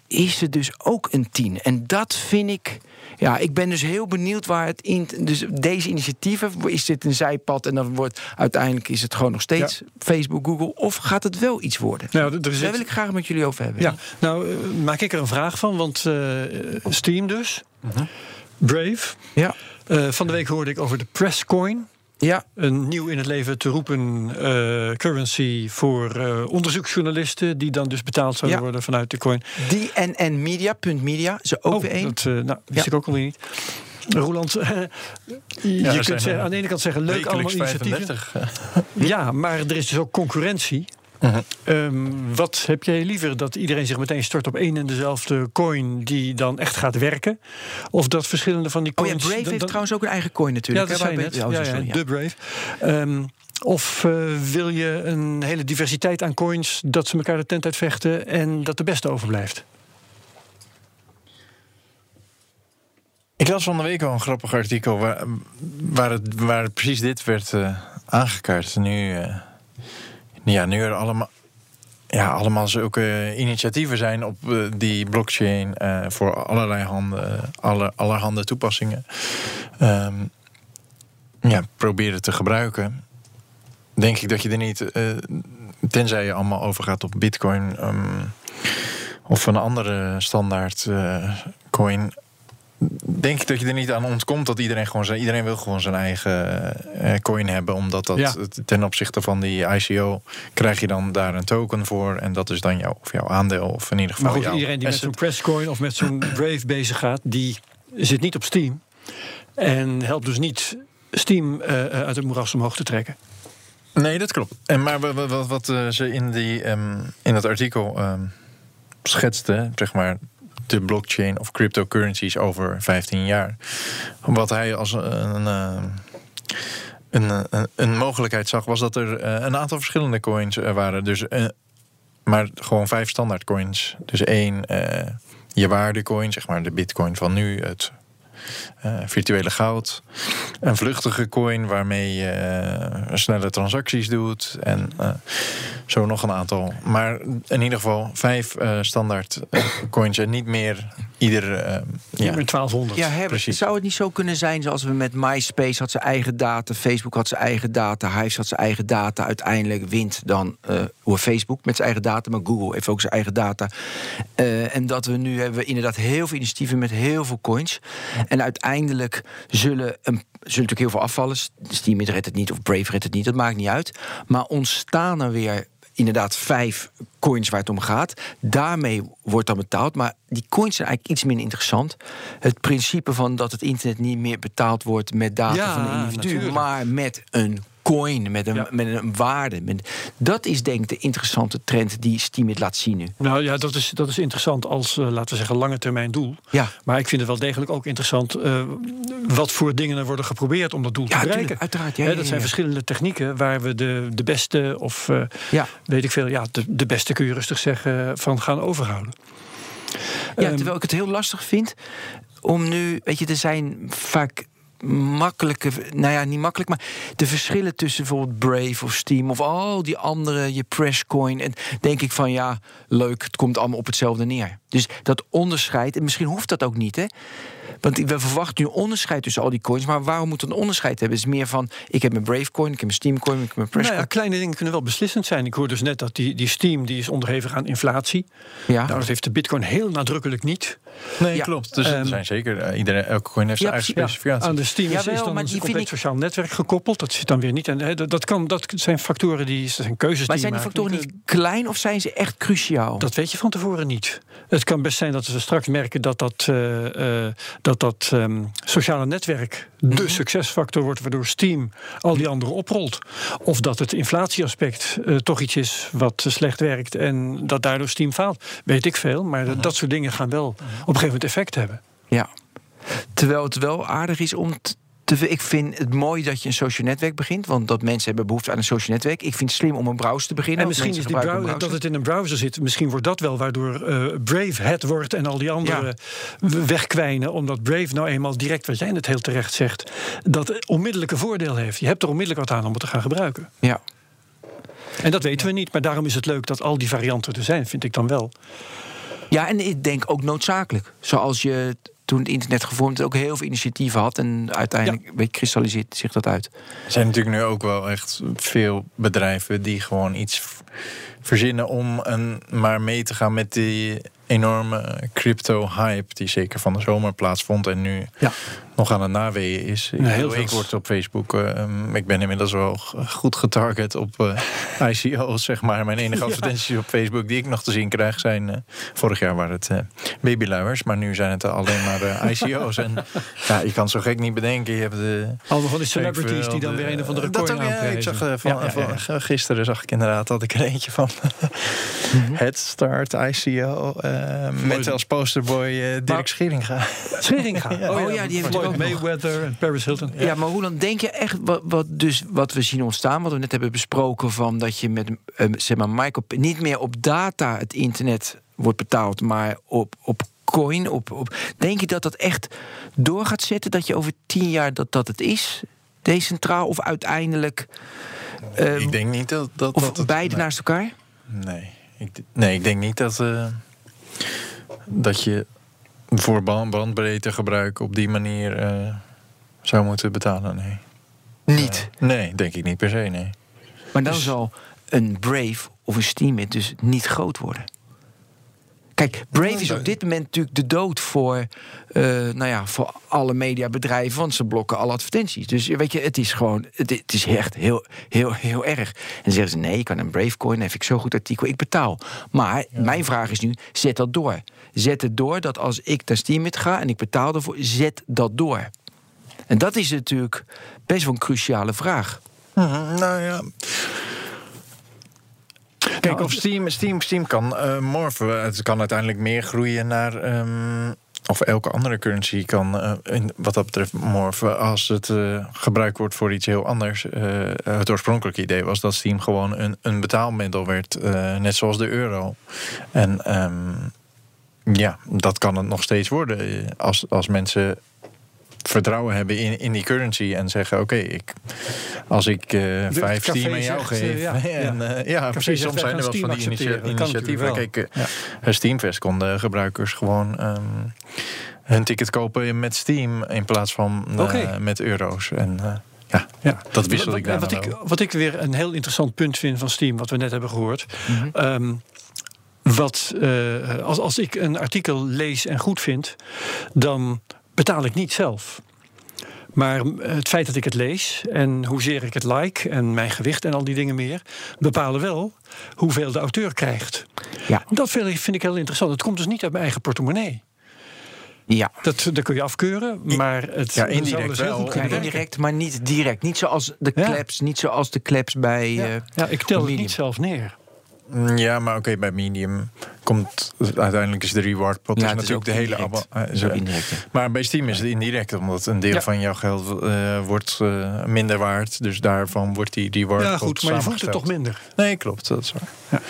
is het dus ook een 10. En dat vind ik. Ja, ik ben dus heel benieuwd waar het in. Dus deze initiatieven, is dit een zijpad en dan wordt uiteindelijk is het gewoon nog steeds Facebook, Google, of gaat het wel iets worden? Nou, zit- Daar wil ik graag met jullie over hebben. Ja, nou eh, maak ik er een vraag van, want eh, Steam dus, Brave. ja, Eh, van de week hoorde ik over de Presscoin. ja, Een nieuw in het leven te roepen eh, currency voor eh, onderzoeksjournalisten... die dan dus betaald zouden Ja. worden vanuit de coin. die en media, punt media, is er ook weer één. dat eh, nou, wist Ja. ik ook alweer niet. Roland, je kunt aan de ene kant zeggen leuk allemaal initiatieven. 35. Ja, maar er is dus ook concurrentie. Ehm, wat heb jij liever? Dat iedereen zich meteen stort op één en dezelfde coin die dan echt gaat werken? Of dat verschillende van die Oh ja, coins... Brave dan- heeft trouwens ook een eigen coin Ja, natuurlijk. dat hè, zei je waarbij- net. Ja, Ja, sorry, ja, ja. de Brave. Ehm, of eh, wil je een hele diversiteit aan coins... dat ze elkaar de tent uitvechten en dat de beste overblijft? Ik las van de week al een grappig artikel waar, waar, het, waar precies dit werd eh, aangekaart. Nu, eh, ja, nu er allemaal, ja, allemaal zulke initiatieven zijn op eh, die blockchain eh, voor allerlei handen, alle, allerhande toepassingen. Ehm, ja, proberen te gebruiken. Denk ik dat je er niet, eh, tenzij je allemaal overgaat op Bitcoin ehm, of een andere standaard coin denk ik dat je er niet aan ontkomt dat iedereen gewoon zijn. Iedereen wil gewoon zijn eigen eh, coin hebben. Omdat dat Ja. ten opzichte van die ICO krijg je dan daar een token voor. En dat is dan jouw, of jouw aandeel. Of in ieder geval. Maar goed, jouw iedereen die met zo'n Presscoin of met zo'n Brave bezig gaat, die zit niet op Steam. En helpt dus niet Steam eh, eh, uit het moeras omhoog te trekken. Nee, dat klopt. En maar wat, wat, wat ze in, die, ehm, in dat artikel ehm schetste, zeg maar, de blockchain of cryptocurrencies over 15 jaar. Wat hij als een, eh, een, een, een mogelijkheid zag, was dat er eh, een aantal verschillende coins waren. Dus, eh, maar gewoon vijf standaard coins. Dus één, je waardecoin, zeg maar de bitcoin van nu, het virtuele goud. Een vluchtige coin waarmee je eh, snelle transacties doet. En eh, zo nog een aantal. Maar in ieder geval vijf eh, standaard eh, coins en niet meer ieder. eh, Ja. Met 1200. Ja, precies. zou het niet zo kunnen zijn zoals we met MySpace had zijn eigen data, Facebook had zijn eigen data, Hive had zijn eigen data. Uiteindelijk wint dan eh hoe Facebook met zijn eigen data, maar Google heeft ook zijn eigen data. Eh, en dat we nu hebben we inderdaad heel veel initiatieven met heel veel coins. En uiteindelijk zullen, een, zullen natuurlijk heel veel afvallen. Steam redt het niet of Brave redt het niet, dat maakt niet uit. Maar ontstaan er weer inderdaad vijf coins waar het om gaat. Daarmee wordt dan betaald. Maar die coins zijn eigenlijk iets minder interessant. Het principe van dat het internet niet meer betaald wordt met data Ja, van een individu, natuurlijk. maar met een coin, met een, Ja. met een waarde. Met- dat is denk ik de interessante trend die Steam het laat zien nu. Nou ja, dat is, dat is interessant als, eh, laten we zeggen, lange termijn doel. Ja. Maar ik vind het wel degelijk ook interessant eh, wat voor dingen er worden geprobeerd om dat doel Ja, te bereiken. uiteraard, ja, dat zijn ja. verschillende technieken waar we de, de beste of eh, Ja. weet ik veel, ja, de, de beste kun je rustig zeggen van gaan overhouden. Ja, terwijl ik het heel lastig vind om nu, weet je, er zijn vaak makkelijke, nou ja, niet makkelijk, maar de verschillen tussen bijvoorbeeld Brave of Steam of al die andere, je Presscoin, en denk ik van ja, leuk, het komt allemaal op hetzelfde neer. Dus dat onderscheid, en misschien hoeft dat ook niet, hè? Want we verwachten nu onderscheid tussen al die coins, maar waarom moet een onderscheid hebben? Het is meer van, ik heb mijn Brave coin, ik heb mijn Steam coin, ik heb mijn nou Presscoin. ja, kleine dingen kunnen wel beslissend zijn. Ik hoor dus net dat die, die Steam die is onderhevig aan inflatie. ja. Nou, dat heeft de Bitcoin heel nadrukkelijk niet. Nee, Ja. klopt. Dus Ehm, er zijn zeker. eh, iedereen, elke coin heeft Ja, zijn eigen specificatie. Aan de Steam is, is dan maar een die compleet ik- sociaal netwerk gekoppeld. Dat zit dan weer niet. En hè, dat, dat, kan, dat zijn factoren die dat zijn keuzes maar die zijn die maakt. factoren niet klein of zijn ze echt cruciaal? Dat weet je van tevoren niet. Het kan best zijn dat we straks merken dat dat, eh, eh, dat, dat ehm, sociale netwerk Mhm. de succesfactor wordt, waardoor Steam al die anderen oprolt. Of dat het inflatieaspect eh, toch iets is wat slecht werkt en dat daardoor Steam faalt. Weet ik veel, maar Mhm. dat soort dingen gaan wel op een gegeven moment effect hebben. Ja. Terwijl het wel aardig is om te. Ik vind het mooi dat je een social netwerk begint. Want dat mensen hebben behoefte aan een social netwerk. Ik vind het slim om een browser te beginnen. En misschien is die browser, dat het in een browser zit. Misschien wordt dat wel waardoor eh, Brave het wordt en al die anderen wegkwijnen. Omdat Brave nou eenmaal direct, wat jij net heel terecht zegt, dat onmiddellijke voordeel heeft. Je hebt er onmiddellijk wat aan om het te gaan gebruiken. Ja. En dat weten we niet. Maar daarom is het leuk dat al die varianten er zijn, vind ik dan wel. Ja, en ik denk ook noodzakelijk. Zoals je toen het internet gevormd ook heel veel initiatieven had. En uiteindelijk je, kristalliseert zich dat uit. Er zijn natuurlijk nu ook wel echt veel bedrijven die gewoon iets verzinnen om een, maar mee te gaan met die enorme crypto-hype die zeker van de zomer plaatsvond en nu Ja. Nog aan het naweeën is. Ik, heel ik veel. word op Facebook, eh, ik ben inmiddels wel goed getarget op eh, ICO's, zeg maar. Mijn enige advertenties op Facebook die ik nog te zien krijg zijn, eh, vorig jaar waren het eh babyluiers, maar nu zijn het alleen maar eh, ICO's. en ja, je kan het zo gek niet bedenken. Je hebt de Allemaal van die celebrities die dan weer een of andere dat coin ook, ja, ik zag eh, van, Ja, van- gisteren zag ik inderdaad dat ik er eentje van Head Start ICO eh, met als posterboy eh, Dirk Maar- Scheringa. Scheringa. Oh ja, die heeft ook. Mayweather en Paris Hilton. Ja, maar hoe dan denk je echt wat, wat, dus, wat we zien ontstaan, wat we net hebben besproken, van dat je met eh, zeg maar, micro, niet meer op data het internet wordt betaald, maar op, op coin. Op, op, denk je dat dat echt door gaat zetten, dat je over tien jaar dat dat het is? Decentraal of uiteindelijk. eh, ik denk niet dat, dat, of dat het- beide nee. naast elkaar? Nee, ik, nee, ik denk niet dat, eh, dat je voor band- bandbreedte gebruik op die manier eh, zou moeten betalen. Nee. Niet. Nee, denk ik niet per se. Nee. Maar dan Dus- zal een Brave of een Steemit dus niet groot worden. Kijk, Brave is op dit moment natuurlijk de dood voor, eh, nou ja, voor alle mediabedrijven, want ze blokken alle advertenties. Dus weet je, het is gewoon, het, het is echt heel, heel, heel erg. En dan zeggen ze: nee, je kan een Bravecoin, heb ik zo goed artikel, ik betaal. Maar mijn vraag is nu: zet dat door. Zet het door dat als ik naar Steamit ga en ik betaal ervoor, zet dat door. En dat is natuurlijk best wel een cruciale vraag. Mhm, nou ja. Kijk, of Steam, Steam, Steam kan uh. Het kan uiteindelijk meer groeien naar. Um, of elke andere currency kan, uh, in, wat dat betreft, morgen. Als het uh, gebruikt wordt voor iets heel anders. het oorspronkelijke idee was dat Steam gewoon een, een betaalmiddel werd. net zoals de euro. En. Um, ja, dat kan het nog steeds worden. Als, als mensen vertrouwen hebben in, in die currency en zeggen: Oké, ik, als ik uh, vijf Steam aan jou geef. Uh, ja, en, uh, ja precies. Soms zijn er wel van die initia initiatieven. Kijk, ja. Steamfest konden gebruikers gewoon um, hun ticket kopen met Steam in plaats van okay. met euro's. En, ja, ja, dat wissel ik daar wat, ik, wat ik weer een heel interessant punt vind van Steam, wat we net hebben gehoord. Mm -hmm. um, wat, uh, als, als ik een artikel lees en goed vind, dan betaal ik niet zelf. Maar het feit dat ik het lees en hoezeer ik het like en mijn gewicht en al die dingen meer, bepalen wel hoeveel de auteur krijgt. Ja. Dat vind ik heel interessant. Het komt dus niet uit mijn eigen portemonnee. Ja. Dat, dat kun je afkeuren, maar het ja, indirect dus. Goed ja, indirect, maar niet direct. Niet zoals de kleps, niet zoals de kleps bij. Ja, uh, ja ik tel het niet zelf neer. Mm, ja, maar oké, bij Medium komt uiteindelijk is de reward pot ja, natuurlijk de hele abonnement. Uh, zo indirect. Maar bij Steam is het indirect, omdat een deel van jouw geld uh, wordt uh, minder waard. Dus daarvan wordt die reward Ja, goed, maar je voelt het toch minder. Nee, klopt, dat is waar. Ja.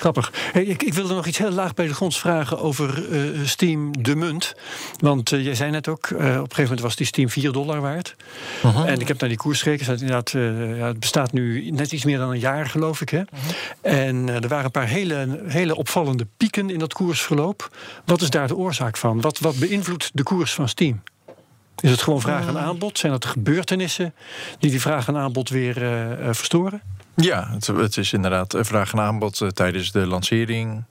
Grappig. Hey, ik, ik, wilde nog iets heel laag bij de grond vragen over uh, Steam de munt. Want uh, jij zei net ook, uh, op een gegeven moment was die Steam 4 dollar waard. -huh. En ik heb naar die koers gekeken. Het, inderdaad, ja, het bestaat nu net iets meer dan een jaar, geloof ik. Hè? -huh. En er waren een paar hele, hele opvallende pieken in dat koersverloop. Wat is daar de oorzaak van? Wat, wat beïnvloedt de koers van Steam? Is het gewoon vraag en aanbod? Zijn dat gebeurtenissen die die vraag en aanbod weer verstoren? Ja, het, het, is inderdaad vraag en aanbod uh, tijdens de lancering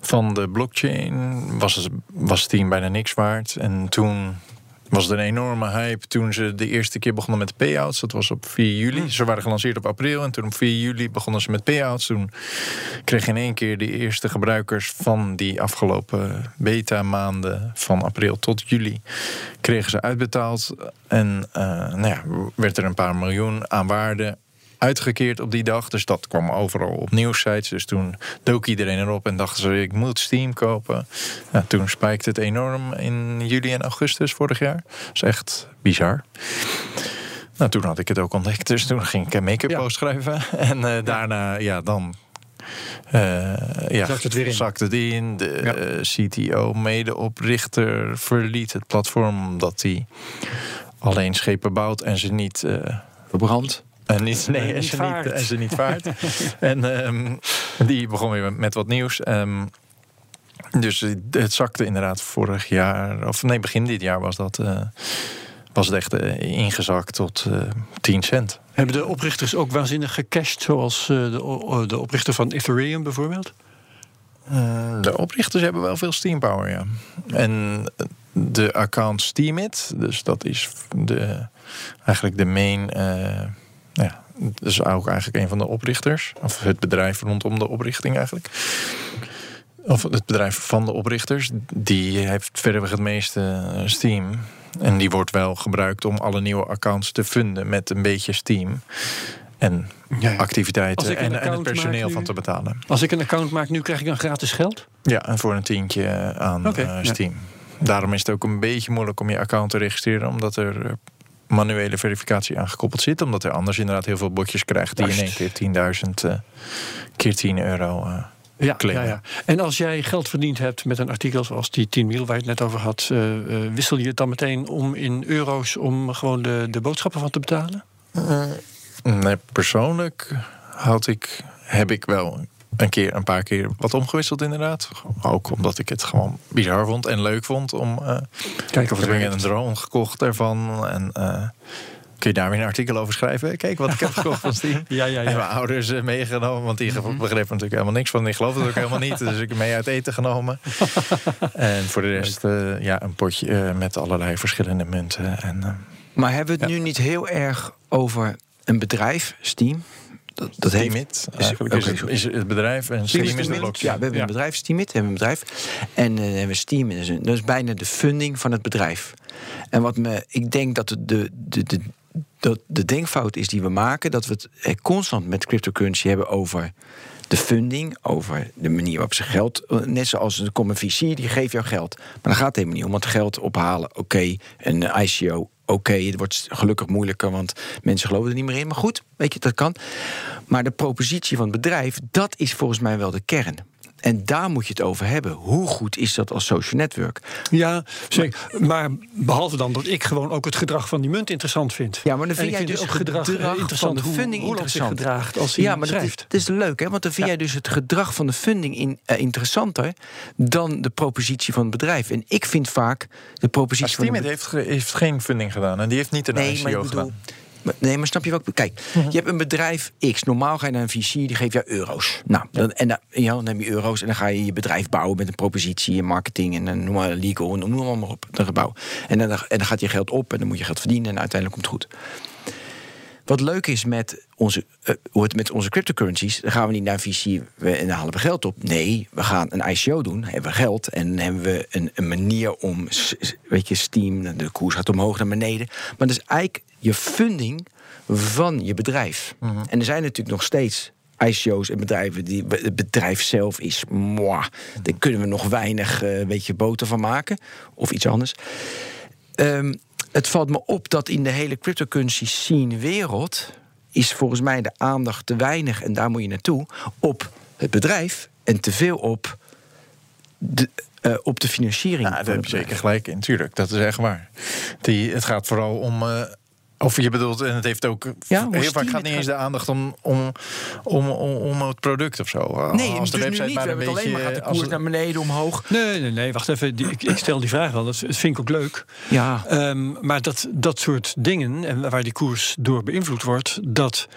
van de blockchain. Was, het, was het team bijna niks waard. En toen was het een enorme hype toen ze de eerste keer begonnen met payouts. Dat was op 4 juli. Ze waren gelanceerd op april en toen op 4 juli begonnen ze met payouts. Toen kreeg je in één keer de eerste gebruikers van die afgelopen beta maanden van april tot juli kregen ze uitbetaald. En uh, nou ja, werd er een paar miljoen aan waarde uitgekeerd op die dag. Dus dat kwam overal op nieuwsites. Dus toen dook iedereen erop en dachten ze: ik moet Steam kopen. Ja, toen spijkte het enorm in juli en augustus vorig jaar. Dat is echt bizar. Nou, toen had ik het ook ontdekt. Dus toen ging ik een make-up ja. post schrijven. En uh, daarna, ja, dan uh, ja, zakt het weer in. Zakt het in. De ja. uh, CTO, medeoprichter, verliet het platform omdat hij alleen schepen bouwt en ze niet uh, verbrandt. En niet, nee, en, ze niet, en ze niet vaart. en um, die begon weer met wat nieuws. Um, dus het zakte inderdaad vorig jaar, of nee, begin dit jaar was dat. Uh, was het echt uh, ingezakt tot uh, 10 cent. Hebben de oprichters ook waanzinnig gecashed, zoals de, de oprichter van Ethereum bijvoorbeeld? de oprichters hebben wel veel steam power, ja. En de account Steamit, dus dat is de, eigenlijk de main ja, dat is ook eigenlijk een van de oprichters. Of het bedrijf rondom de oprichting eigenlijk. Of het bedrijf van de oprichters. Die heeft verreweg het meeste eh, Steam. En die wordt wel gebruikt om alle nieuwe accounts te vinden met een beetje Steam. En ja, activiteiten en, en, het personeel van te betalen. Als ik een account maak nu, krijg ik dan gratis geld? Ja, en voor een tientje aan okay, uh, Steam. Ja. Daarom is het ook een beetje moeilijk om je account te registreren, omdat er eh, manuele verificatie aangekoppeld zit. Omdat er anders inderdaad heel veel botjes krijgt die in één keer 10.000 uh, keer 10 euro uh, ja, ja, ja, En als jij geld verdiend hebt met een artikel zoals die 10 mil waar je het net over had, uh, wissel je het dan meteen om in euro's om gewoon de, de boodschappen van te betalen? nee, persoonlijk had ik, heb ik wel een keer, een paar keer wat omgewisseld inderdaad. Ook omdat ik het gewoon bizar vond en leuk vond om. Uh, Kijk of ik heb een drone gekocht ervan en. Uh, kun je daar weer een artikel over schrijven. Kijk wat ik heb gekocht van Steam. Ja, ja, ja. En mijn ouders eh, meegenomen, want die begrepen natuurlijk helemaal niks van. Die geloofden het ook helemaal niet. Dus ik heb mee uit eten genomen. en voor de rest eh, ja, een potje eh, met allerlei verschillende munten. En, eh, Maar hebben we het Ja. nu niet heel erg over een bedrijf, Steam? Dat, dat heeft is, het, is het bedrijf en Steam is de blockchain. Ja, we hebben Ja. een bedrijf, Steamit, we hebben een bedrijf. En eh, hebben we Steam, dat is, een- dat is bijna de funding van het bedrijf. En wat me, ik denk dat de, de, de, de, dat de denkfout is die we maken, dat we het eh, constant met cryptocurrency hebben over de funding, over de manier waarop ze geld. Net zoals er komt een VC, die geeft jou geld. Maar dan gaat het helemaal niet om, want geld ophalen, oké. Een ICO, oké. Het wordt gelukkig moeilijker, want mensen geloven er niet meer in. Maar goed, weet je, dat kan. Maar de propositie van het bedrijf, dat is volgens mij wel de kern. En daar moet je het over hebben. Hoe goed is dat als social network? Ja, zeker. Maar behalve dan dat ik gewoon ook het gedrag van die munt interessant vind. Ja, maar dan vind ik jij vind dus ook gedrag, gedrag interessant van de hoe funding zich interessant. gedraagt als hij ja, maar schrijft. dat is leuk, hè? Want dan vind jij dus het gedrag van de funding in, eh, interessanter dan de propositie van het bedrijf. En ik vind vaak de propositie van Steam een heeft, heeft geen funding gedaan en die heeft niet een Nee, ICO maar ik bedoel. gedaan. Nee, maar snap je wat Kijk, je hebt een bedrijf X. Normaal ga je naar een VC, die geeft jou euro's. Nou, dan, en dan, ja, dan heb je euro's en dan ga je je bedrijf bouwen met een propositie en marketing en een noem maar legal en noem maar, maar op. Een gebouw. En dan, en dan gaat je geld op en dan moet je geld verdienen en uiteindelijk komt het goed. Wat leuk is met onze, hoe het met onze cryptocurrencies, dan gaan we niet naar VC en dan halen we geld op. Nee, we gaan een ICO doen, hebben we geld en dan hebben we een, een manier om, weet je, Steam, de koers gaat omhoog naar beneden. Maar dat is eigenlijk je funding van je bedrijf. En er zijn natuurlijk nog steeds ICO's en bedrijven die het bedrijf zelf is. Mwah, daar kunnen we nog weinig eh, weet je, boter van maken of iets anders. Ehm, het valt me op dat in de hele cryptocurrency scene wereld is volgens mij de aandacht te weinig en daar moet je naartoe op het bedrijf en te veel op de, eh, op de financiering. Ja, daar heb je zeker gelijk in, tuurlijk. Dat is echt waar. Die, het gaat vooral om. eh, of je bedoelt, en het heeft ook. Ja, heel vaak gaat niet eens de aandacht om, om, om, om, om het product of zo. Nee, als de dus nu website niet. maar een het alleen maar gaat de beetje. als koers het- naar beneden, omhoog. Nee, nee, nee, wacht even. Die- Ik, ik stel die vraag wel. Dat dat vind ik ook leuk. Ja, Ehm, maar dat, dat soort dingen, en waar die koers door beïnvloed wordt, dat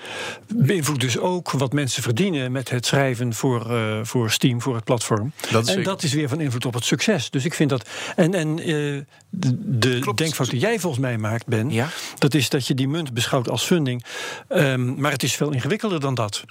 beïnvloedt dus ook wat mensen verdienen met het schrijven voor, eh, voor Steam, voor het platform. Dat is en zeker. dat is weer van invloed op het succes. Dus ik vind dat. En, en eh, de, de denkfout die jij volgens mij maakt, Ben, Ja. dat is dat je die munt beschouwt als funding. Ehm, maar het is veel ingewikkelder dan dat.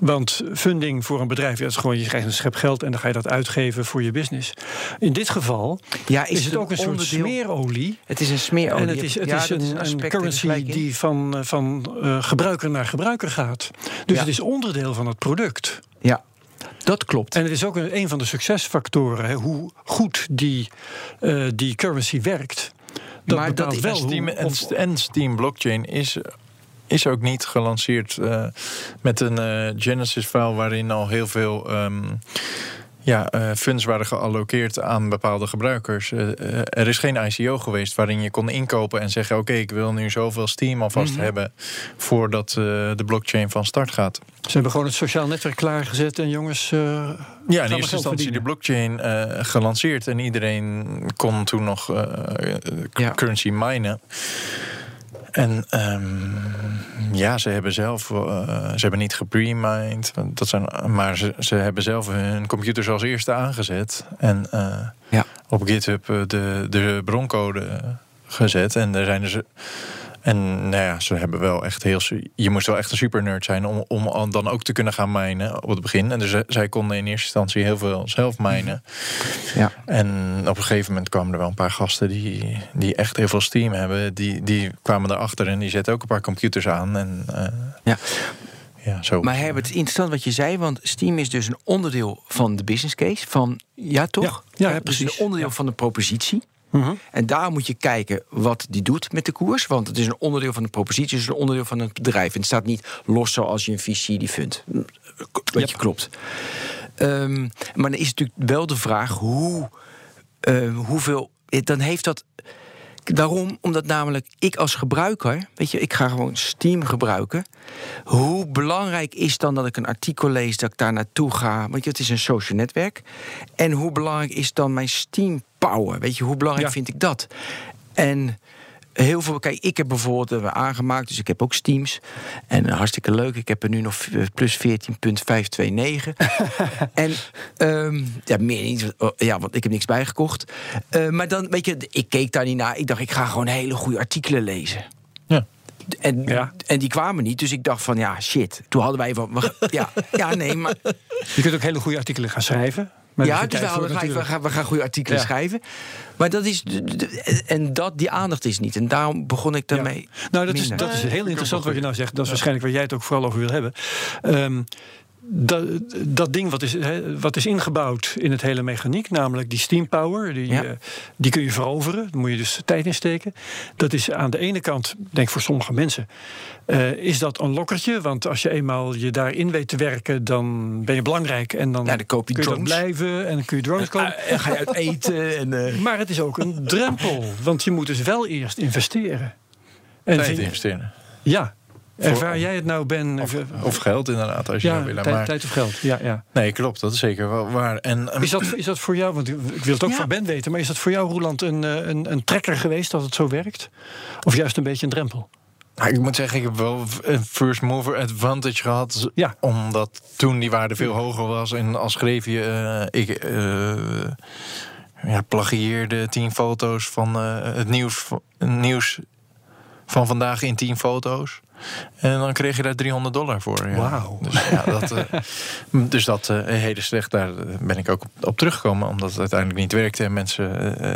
Want funding voor een bedrijf, dat is gewoon, je krijgt een schep geld en dan ga je dat uitgeven voor je business. In dit geval ja is, het ook een soort smeerolie. Het is een smeerolie. En het is, het Ja, is dat een, currency die van, eh, van eh, gebruiker naar gebruiker gaat. Dus Ja. het is onderdeel van het product. Ja, dat klopt. En het is ook een, een van de succesfactoren. Hè, hoe goed die, eh, die currency werkt. Dat Maar dat wel En Steam, en Steam Blockchain is, is ook niet gelanceerd eh, met een eh, Genesis-file waarin al heel veel ehm, ja, eh, funds waren gealloceerd aan bepaalde gebruikers. Eh, eh, er is geen ICO geweest waarin je kon inkopen en zeggen: Oké, ik wil nu zoveel Steam alvast Mhm. hebben voordat de blockchain van start gaat. Ze hebben gewoon het sociaal netwerk klaargezet en jongens. Ja, in eerste instantie verdienen. de blockchain gelanceerd en iedereen kon toen nog Ja. currency minen. En ehm, ja, ze hebben zelf, eh, ze hebben niet gepremined, want dat zijn, maar ze, ze hebben zelf hun computers als eerste aangezet en eh, Ja. op GitHub eh, de, de broncode gezet. En er zijn dus en nou ja, ze hebben wel echt heel. Je moest wel echt een super nerd zijn om, om dan ook te kunnen gaan minen op het begin. En dus eh, zij konden in eerste instantie heel veel zelf minen. Ja. En op een gegeven moment kwamen er wel een paar gasten die, die echt heel veel steam hebben. Die, die kwamen erachter en die zetten ook een paar computers aan. En eh, Ja. ja, zo. Maar Herbert, het is interessant wat je zei, want Steam is dus een onderdeel van de business case. Van, ja, toch? Ja, ja, dus precies. een onderdeel van de propositie. Mhm. En daar moet je kijken wat die doet met de koers. Want het is een onderdeel van de propositie, dus een onderdeel van het bedrijf. En het staat niet los zoals je een VC die fundt. Wat je klopt. Ehm, maar dan is natuurlijk wel de vraag hoe, eh, hoeveel. Dan heeft dat. Daarom, omdat namelijk ik als gebruiker, weet je, ik ga gewoon Steam gebruiken. Hoe belangrijk is dan dat ik een artikel lees, dat ik daar naartoe ga? Want je, het is een social netwerk. En hoe belangrijk is dan mijn Steam power? Weet je, hoe belangrijk Ja. vind ik dat? En heel veel. Kijk, ik heb bijvoorbeeld uh, aangemaakt, dus ik heb ook Steams. En uh, hartstikke leuk. Ik heb er nu nog plus 14,529. en um, ja, meer niet. Ja, want ik heb niks bijgekocht. Uh, maar dan, weet je, ik keek daar niet naar. Ik dacht, ik ga gewoon hele goede artikelen lezen. Ja. En, ja. en die kwamen niet, dus ik dacht van ja, shit. Toen hadden wij van. Ja, ja, nee, maar. Je kunt ook hele goede artikelen gaan schrijven. Ja, dus we, gaan, we, gaan, we gaan goede artikelen ja. schrijven. Maar dat is. En dat, die aandacht is niet. En daarom begon ik daarmee. Ja. Nou, dat is, dat is heel interessant wat je nou zegt. Dat is waarschijnlijk waar jij het ook vooral over wil hebben. Um, dat, dat ding wat is, he, wat is ingebouwd in het hele mechaniek, namelijk die steam power, die, ja. uh, die kun je veroveren. Daar moet je dus tijd in steken. Dat is aan de ene kant, denk voor sommige mensen, uh, is dat een lokkertje. Want als je eenmaal je daarin weet te werken, dan ben je belangrijk. En dan, ja, dan koop je kun je drones. blijven en dan kun je drones kopen. en ga je uit eten. En. Maar het is ook een drempel, want je moet dus wel eerst investeren. En tijd investeren. Ja, Ervaar jij het nou, Ben? Of, of geld, inderdaad, als je ja, nou wil. Tijd, maar, tijd of geld, ja, ja. Nee, klopt, dat is zeker wel waar. En, um, is, dat, is dat voor jou, want ik wil het ook ja. van Ben weten... maar is dat voor jou, Roland, een, een, een trekker geweest dat het zo werkt? Of juist een beetje een drempel? Nou, ik moet zeggen, ik heb wel een first mover advantage gehad. Ja. Omdat toen die waarde veel hoger was. En als schreef je... Uh, ik uh, ja, plagieerde tien foto's van uh, het nieuws, nieuws van vandaag in tien foto's. En dan kreeg je daar 300 dollar voor. Ja. Wauw. Dus, ja, dat, uh, dus dat uh, hele slecht, daar ben ik ook op, op, teruggekomen. Omdat het uiteindelijk niet werkte. En mensen. Uh,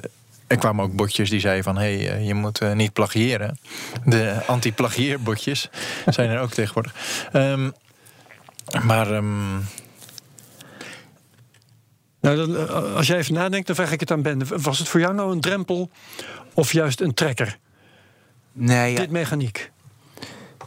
er kwamen ook botjes die zeiden van... hé, hey, je moet niet plagiëren. De anti-plagieerbotjes zijn er ook tegenwoordig. Um, maar... Um, nou, dan, als jij even nadenkt, dan vraag ik het aan Ben. Was het voor jou nou een drempel of juist een trekker? Nee, ja. Dit mechaniek.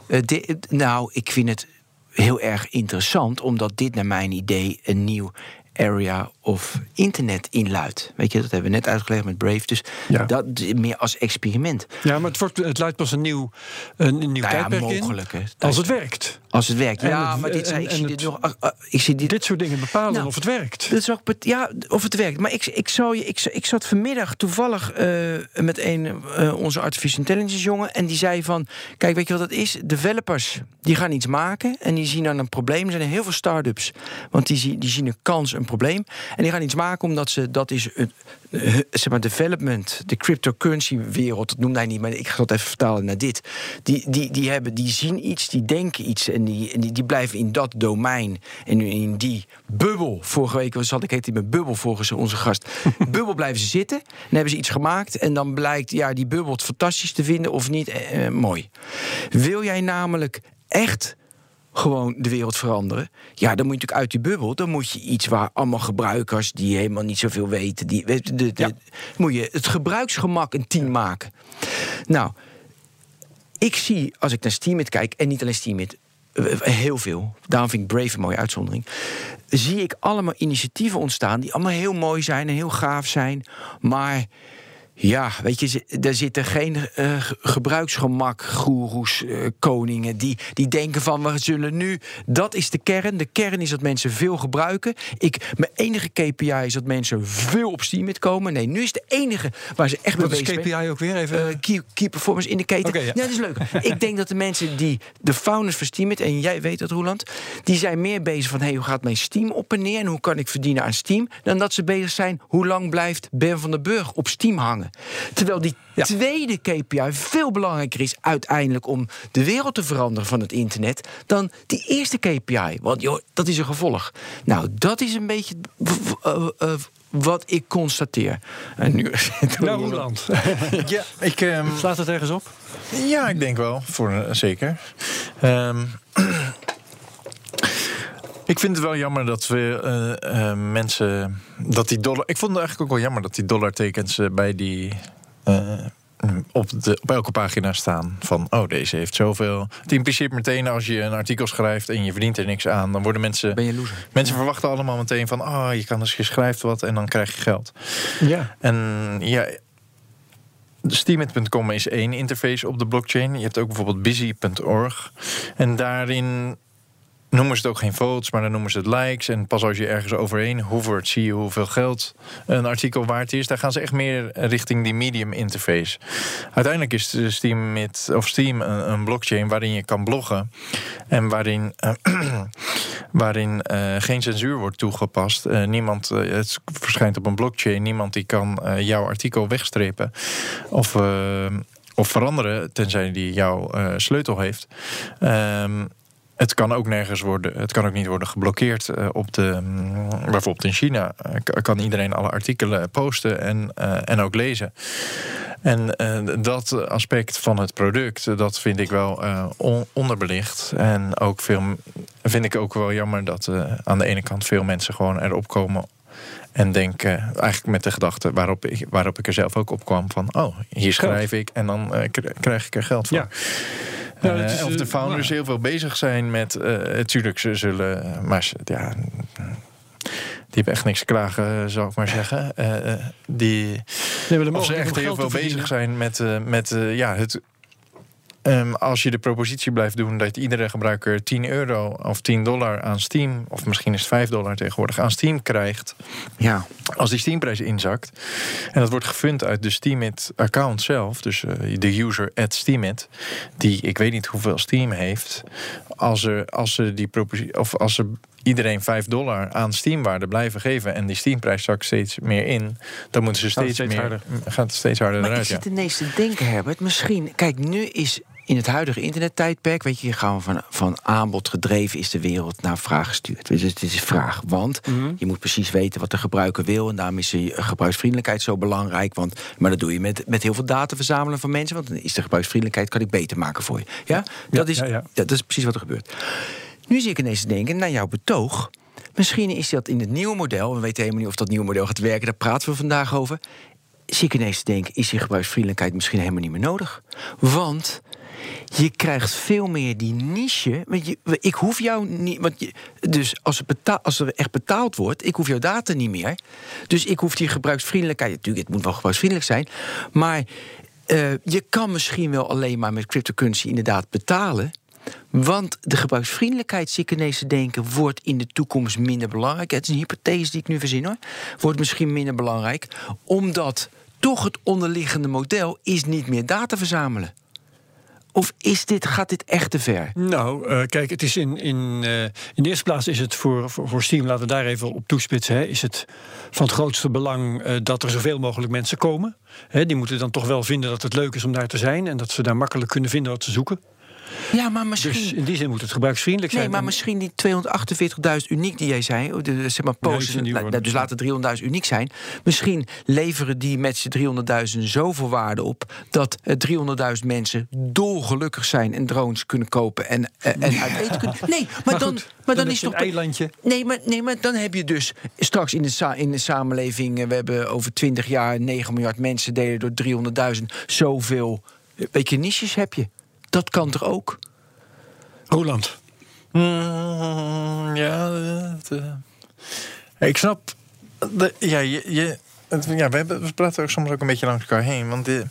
Uh, nou, ik vind het heel erg interessant, omdat dit naar mijn idee een nieuw area of internet inluidt. Weet je, dat hebben we net uitgelegd met Brave. Dus ja. dat meer als experiment. Ja, maar het, wordt, het luidt pas een nieuw, een, nieuw nou tijdperk mogelijk, in. Als het werkt. Als het werkt, ja. het, maar dit, en, ik, zie het, dit nog, uh, uh, ik zie dit, dit soort dingen bepalen nou, of het werkt. Dat is ook, ja, of het werkt. Maar ik, ik, zou je, ik, ik zat vanmiddag toevallig uh, met een onze artificial intelligence jongen en die zei van, kijk, weet je wat dat is? Developers die gaan iets maken en die zien dan een probleem. Er zijn heel veel start-ups, want die, zien, die zien een kans, een probleem, en die gaan iets maken omdat ze dat is het zeg maar development, de cryptocurrency wereld, dat noemde hij niet, maar ik ga het even vertalen naar dit. Die, die, die, hebben, die zien iets, die denken iets en die, en die, die blijven in dat domein en in die bubbel. Vorige week zat ik heet die met bubbel volgens onze gast. bubbel blijven ze zitten, dan hebben ze iets gemaakt en dan blijkt ja die bubbel het fantastisch te vinden of niet eh, mooi. Wil jij namelijk echt gewoon de wereld veranderen. Ja, dan moet je natuurlijk uit die bubbel. Dan moet je iets waar allemaal gebruikers die helemaal niet zoveel weten. Die, de, de, ja. Moet je het gebruiksgemak een tien maken. Nou, ik zie als ik naar Steamit kijk, en niet alleen Steamit, heel veel. Daarom vind ik Brave een mooie uitzondering. Zie ik allemaal initiatieven ontstaan die allemaal heel mooi zijn en heel gaaf zijn. Maar ja, weet je, er zitten geen uh, gebruiksgemak goeroes, uh, koningen die, die denken van we zullen nu, dat is de kern. De kern is dat mensen veel gebruiken. Ik, mijn enige KPI is dat mensen veel op Steam komen. Nee, nu is de enige waar ze echt Wat mee bezig KPI zijn. ook weer even? Uh, key, key Performance Indicator. Okay, ja. dat is leuk. ik denk dat de mensen die de founders van Steam, en jij weet dat Roland, die zijn meer bezig van hey, hoe gaat mijn Steam op en neer en hoe kan ik verdienen aan Steam, dan dat ze bezig zijn hoe lang blijft Ben van der Burg op Steam hangen. Terwijl die ja. tweede KPI veel belangrijker is uiteindelijk om de wereld te veranderen van het internet dan die eerste KPI. Want joh, dat is een gevolg. Nou, dat is een beetje uh, uh, wat ik constateer. En nu nou, Roland. ja, ik um, slaat het ergens op. Ja, ik denk wel, voor uh, zeker. Um, Ik vind het wel jammer dat we uh, uh, mensen. Dat die dollar. Ik vond het eigenlijk ook wel jammer dat die dollartekens uh, bij die. op, de, op elke pagina staan van, oh, deze heeft zoveel. Het impliceert meteen als je een artikel schrijft en je verdient er niks aan, dan worden mensen. Ben je loser? Mensen verwachten allemaal meteen van, oh, je kan dus je schrijft wat en dan krijg je geld. Ja. En ja. Steemit.com is één interface op de blockchain. Je hebt ook bijvoorbeeld busy.org. En daarin noemen ze het ook geen votes, maar dan noemen ze het likes. En pas als je ergens overheen hoevert, zie je hoeveel geld een artikel waard is. Daar gaan ze echt meer richting die medium interface. Uiteindelijk is Steam, met, of Steam een, een blockchain waarin je kan bloggen. En waarin, uh, waarin uh, geen censuur wordt toegepast. Uh, niemand, het verschijnt op een blockchain. Niemand die kan jouw artikel wegstrepen. Of of veranderen, tenzij die jouw sleutel heeft. Um, het kan ook nergens worden, het kan ook niet worden geblokkeerd uh, op de. Mm, bijvoorbeeld in China uh, kan iedereen alle artikelen posten en, uh, en ook lezen. En dat aspect van het product, dat vind ik wel on onderbelicht. En ook veel, vind ik ook wel jammer dat aan de ene kant veel mensen gewoon erop komen en denk eigenlijk met de gedachte waarop ik, waarop ik er zelf ook op kwam: van oh, hier schrijf ik en dan krijg ik er geld voor. Ja. Nou, uh, of de founders heel veel bezig zijn met. Uh, tuurlijk, ze zullen. Maar ja. Die hebben echt niks te klagen, zou ik maar zeggen. Uh, die, nee, of ze echt heel veel bezig zijn met, met ja, het Um, als je de propositie blijft doen dat iedere gebruiker 10 euro of 10 dollar aan Steam, of misschien is het 5 dollar tegenwoordig, aan Steam krijgt. Ja. Als die Steamprijs inzakt. En dat wordt gefund uit de Steamit-account zelf, dus uh, de user at Steamit, die ik weet niet hoeveel Steam heeft. Als, er, als ze die propositie, of als ze iedereen 5 dollar aan Steamwaarde blijven geven en die Steamprijs zakt steeds meer in, dan moeten ze steeds, steeds meer harder. gaat het steeds harder maar eruit. Maar ik zit ineens te denken, Herbert, misschien, kijk, nu is in het huidige internettijdperk, weet je, gaan we van, van aanbod gedreven is de wereld naar vraag gestuurd. Dus het is vraag, want mhm. je moet precies weten wat de gebruiker wil. En daarom is de gebruiksvriendelijkheid zo belangrijk. Want, maar dat doe je met, met heel veel data verzamelen van mensen. Want dan is de gebruiksvriendelijkheid kan ik beter maken voor je. Ja, dat, is, dat is precies wat er gebeurt. Nu zie ik ineens denken, naar jouw betoog. Misschien is dat in het nieuwe model, we weten helemaal niet of dat nieuwe model gaat werken, daar praten we vandaag over. Zie ik ineens denken, is die gebruiksvriendelijkheid misschien helemaal niet meer nodig? Want je krijgt veel meer die niche. Want je, ik hoef jou niet. Want je, dus als, er echt betaald wordt, ik hoef jouw data niet meer. Dus ik hoef die gebruiksvriendelijkheid. Natuurlijk, het moet wel gebruiksvriendelijk zijn. Maar uh, je kan misschien wel alleen maar met cryptocurrency inderdaad betalen. Want de gebruiksvriendelijkheid, zie ik ineens te denken, wordt in de toekomst minder belangrijk. Het is een hypothese die ik nu verzin hoor. Wordt misschien minder belangrijk, omdat toch het onderliggende model is niet meer data verzamelen. Of is dit, gaat dit echt te ver? Nou, uh, kijk, het is in, in, uh, in de eerste plaats is het voor, voor, voor, Steam, laten we daar even op toespitsen, hè, is het van het grootste belang uh, dat er zoveel mogelijk mensen komen. Hè, die moeten dan toch wel vinden dat het leuk is om daar te zijn en dat ze daar makkelijk kunnen vinden wat ze zoeken. Ja, maar misschien... Dus in die zin moet het gebruiksvriendelijk zijn. Nee, maar misschien die 248.000 uniek die jij zei... De, zeg maar, posts, dus laten 300.000 uniek zijn... misschien leveren die met z'n 300.000 zoveel waarde op... dat 300.000 mensen dolgelukkig zijn en drones kunnen kopen... en, en uit eten kunnen... Nee, maar, maar dan, maar dan, is toch... een eilandje. Nee maar, nee, maar dan heb je dus straks in de, in de samenleving... Eh, we hebben over 20 jaar 9 miljard mensen delen door 300.000... zoveel... Weet je, niches heb je. Dat kan toch ook? Roland. Mm, ja, uh, ik snap. De, ja, je, je, ja we, hebben, we praten ook soms ook een beetje langs elkaar heen. Want de,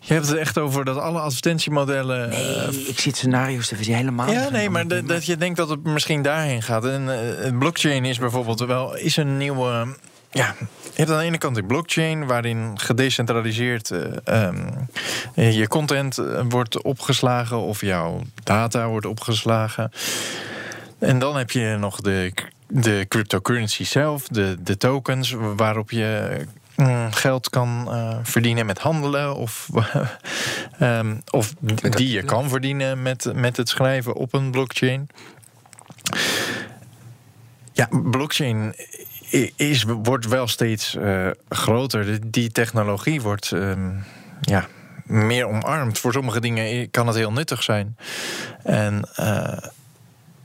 je hebt het echt over dat alle advertentiemodellen. Nee, uh, ik zit scenario's te verzinnen helemaal. Ja, nee, maar de, dat je denkt dat het misschien daarheen gaat. En uh, blockchain is bijvoorbeeld wel is een nieuwe ja, je hebt aan de ene kant die blockchain, waarin gedecentraliseerd uh, um, je content eh, wordt opgeslagen of jouw data wordt opgeslagen. En dan heb je nog de, de cryptocurrency zelf, de, de tokens, waarop je mm, geld kan uh, verdienen met handelen of, um, of die je kan verdienen met, met het schrijven op een blockchain. Ja, blockchain is, wordt wel steeds uh, groter. Die technologie wordt um, ja, meer omarmd. Voor sommige dingen kan het heel nuttig zijn. En uh,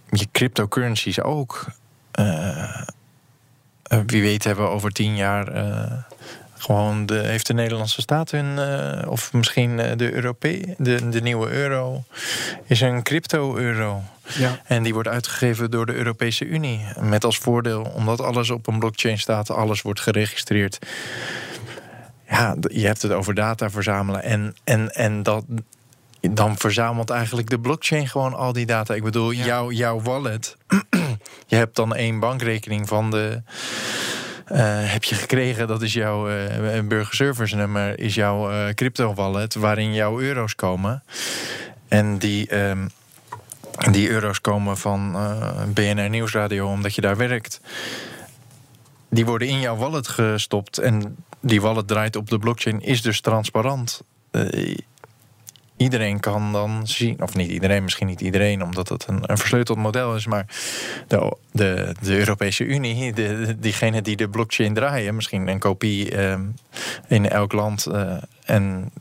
je cryptocurrencies ook. Uh, wie weet hebben we over tien jaar gewoon de, heeft de Nederlandse staat hun, uh, of misschien de Europee, de, de nieuwe euro, is een crypto-euro. Ja. En die wordt uitgegeven door de Europese Unie. Met als voordeel, omdat alles op een blockchain staat, alles wordt geregistreerd. Ja, je hebt het over data verzamelen. En, en, en dat, dan verzamelt eigenlijk de blockchain gewoon al die data. Ik bedoel, jouw, jouw wallet. je hebt dan één bankrekening van de. Eh, heb je gekregen, dat is jouw eh burgerservice nummer, is jouw eh, crypto wallet, waarin jouw euro's komen. En die, ehm, die euro's komen van BNR Nieuwsradio, omdat je daar werkt. Die worden in jouw wallet gestopt. En die wallet draait op de blockchain, is dus transparant. Iedereen kan dan zien, of niet iedereen, misschien niet iedereen, omdat het een, een versleuteld model is, maar de, de, Europese Unie, de, diegenen die de blockchain draaien, misschien een kopie ehm, in elk land. eh, en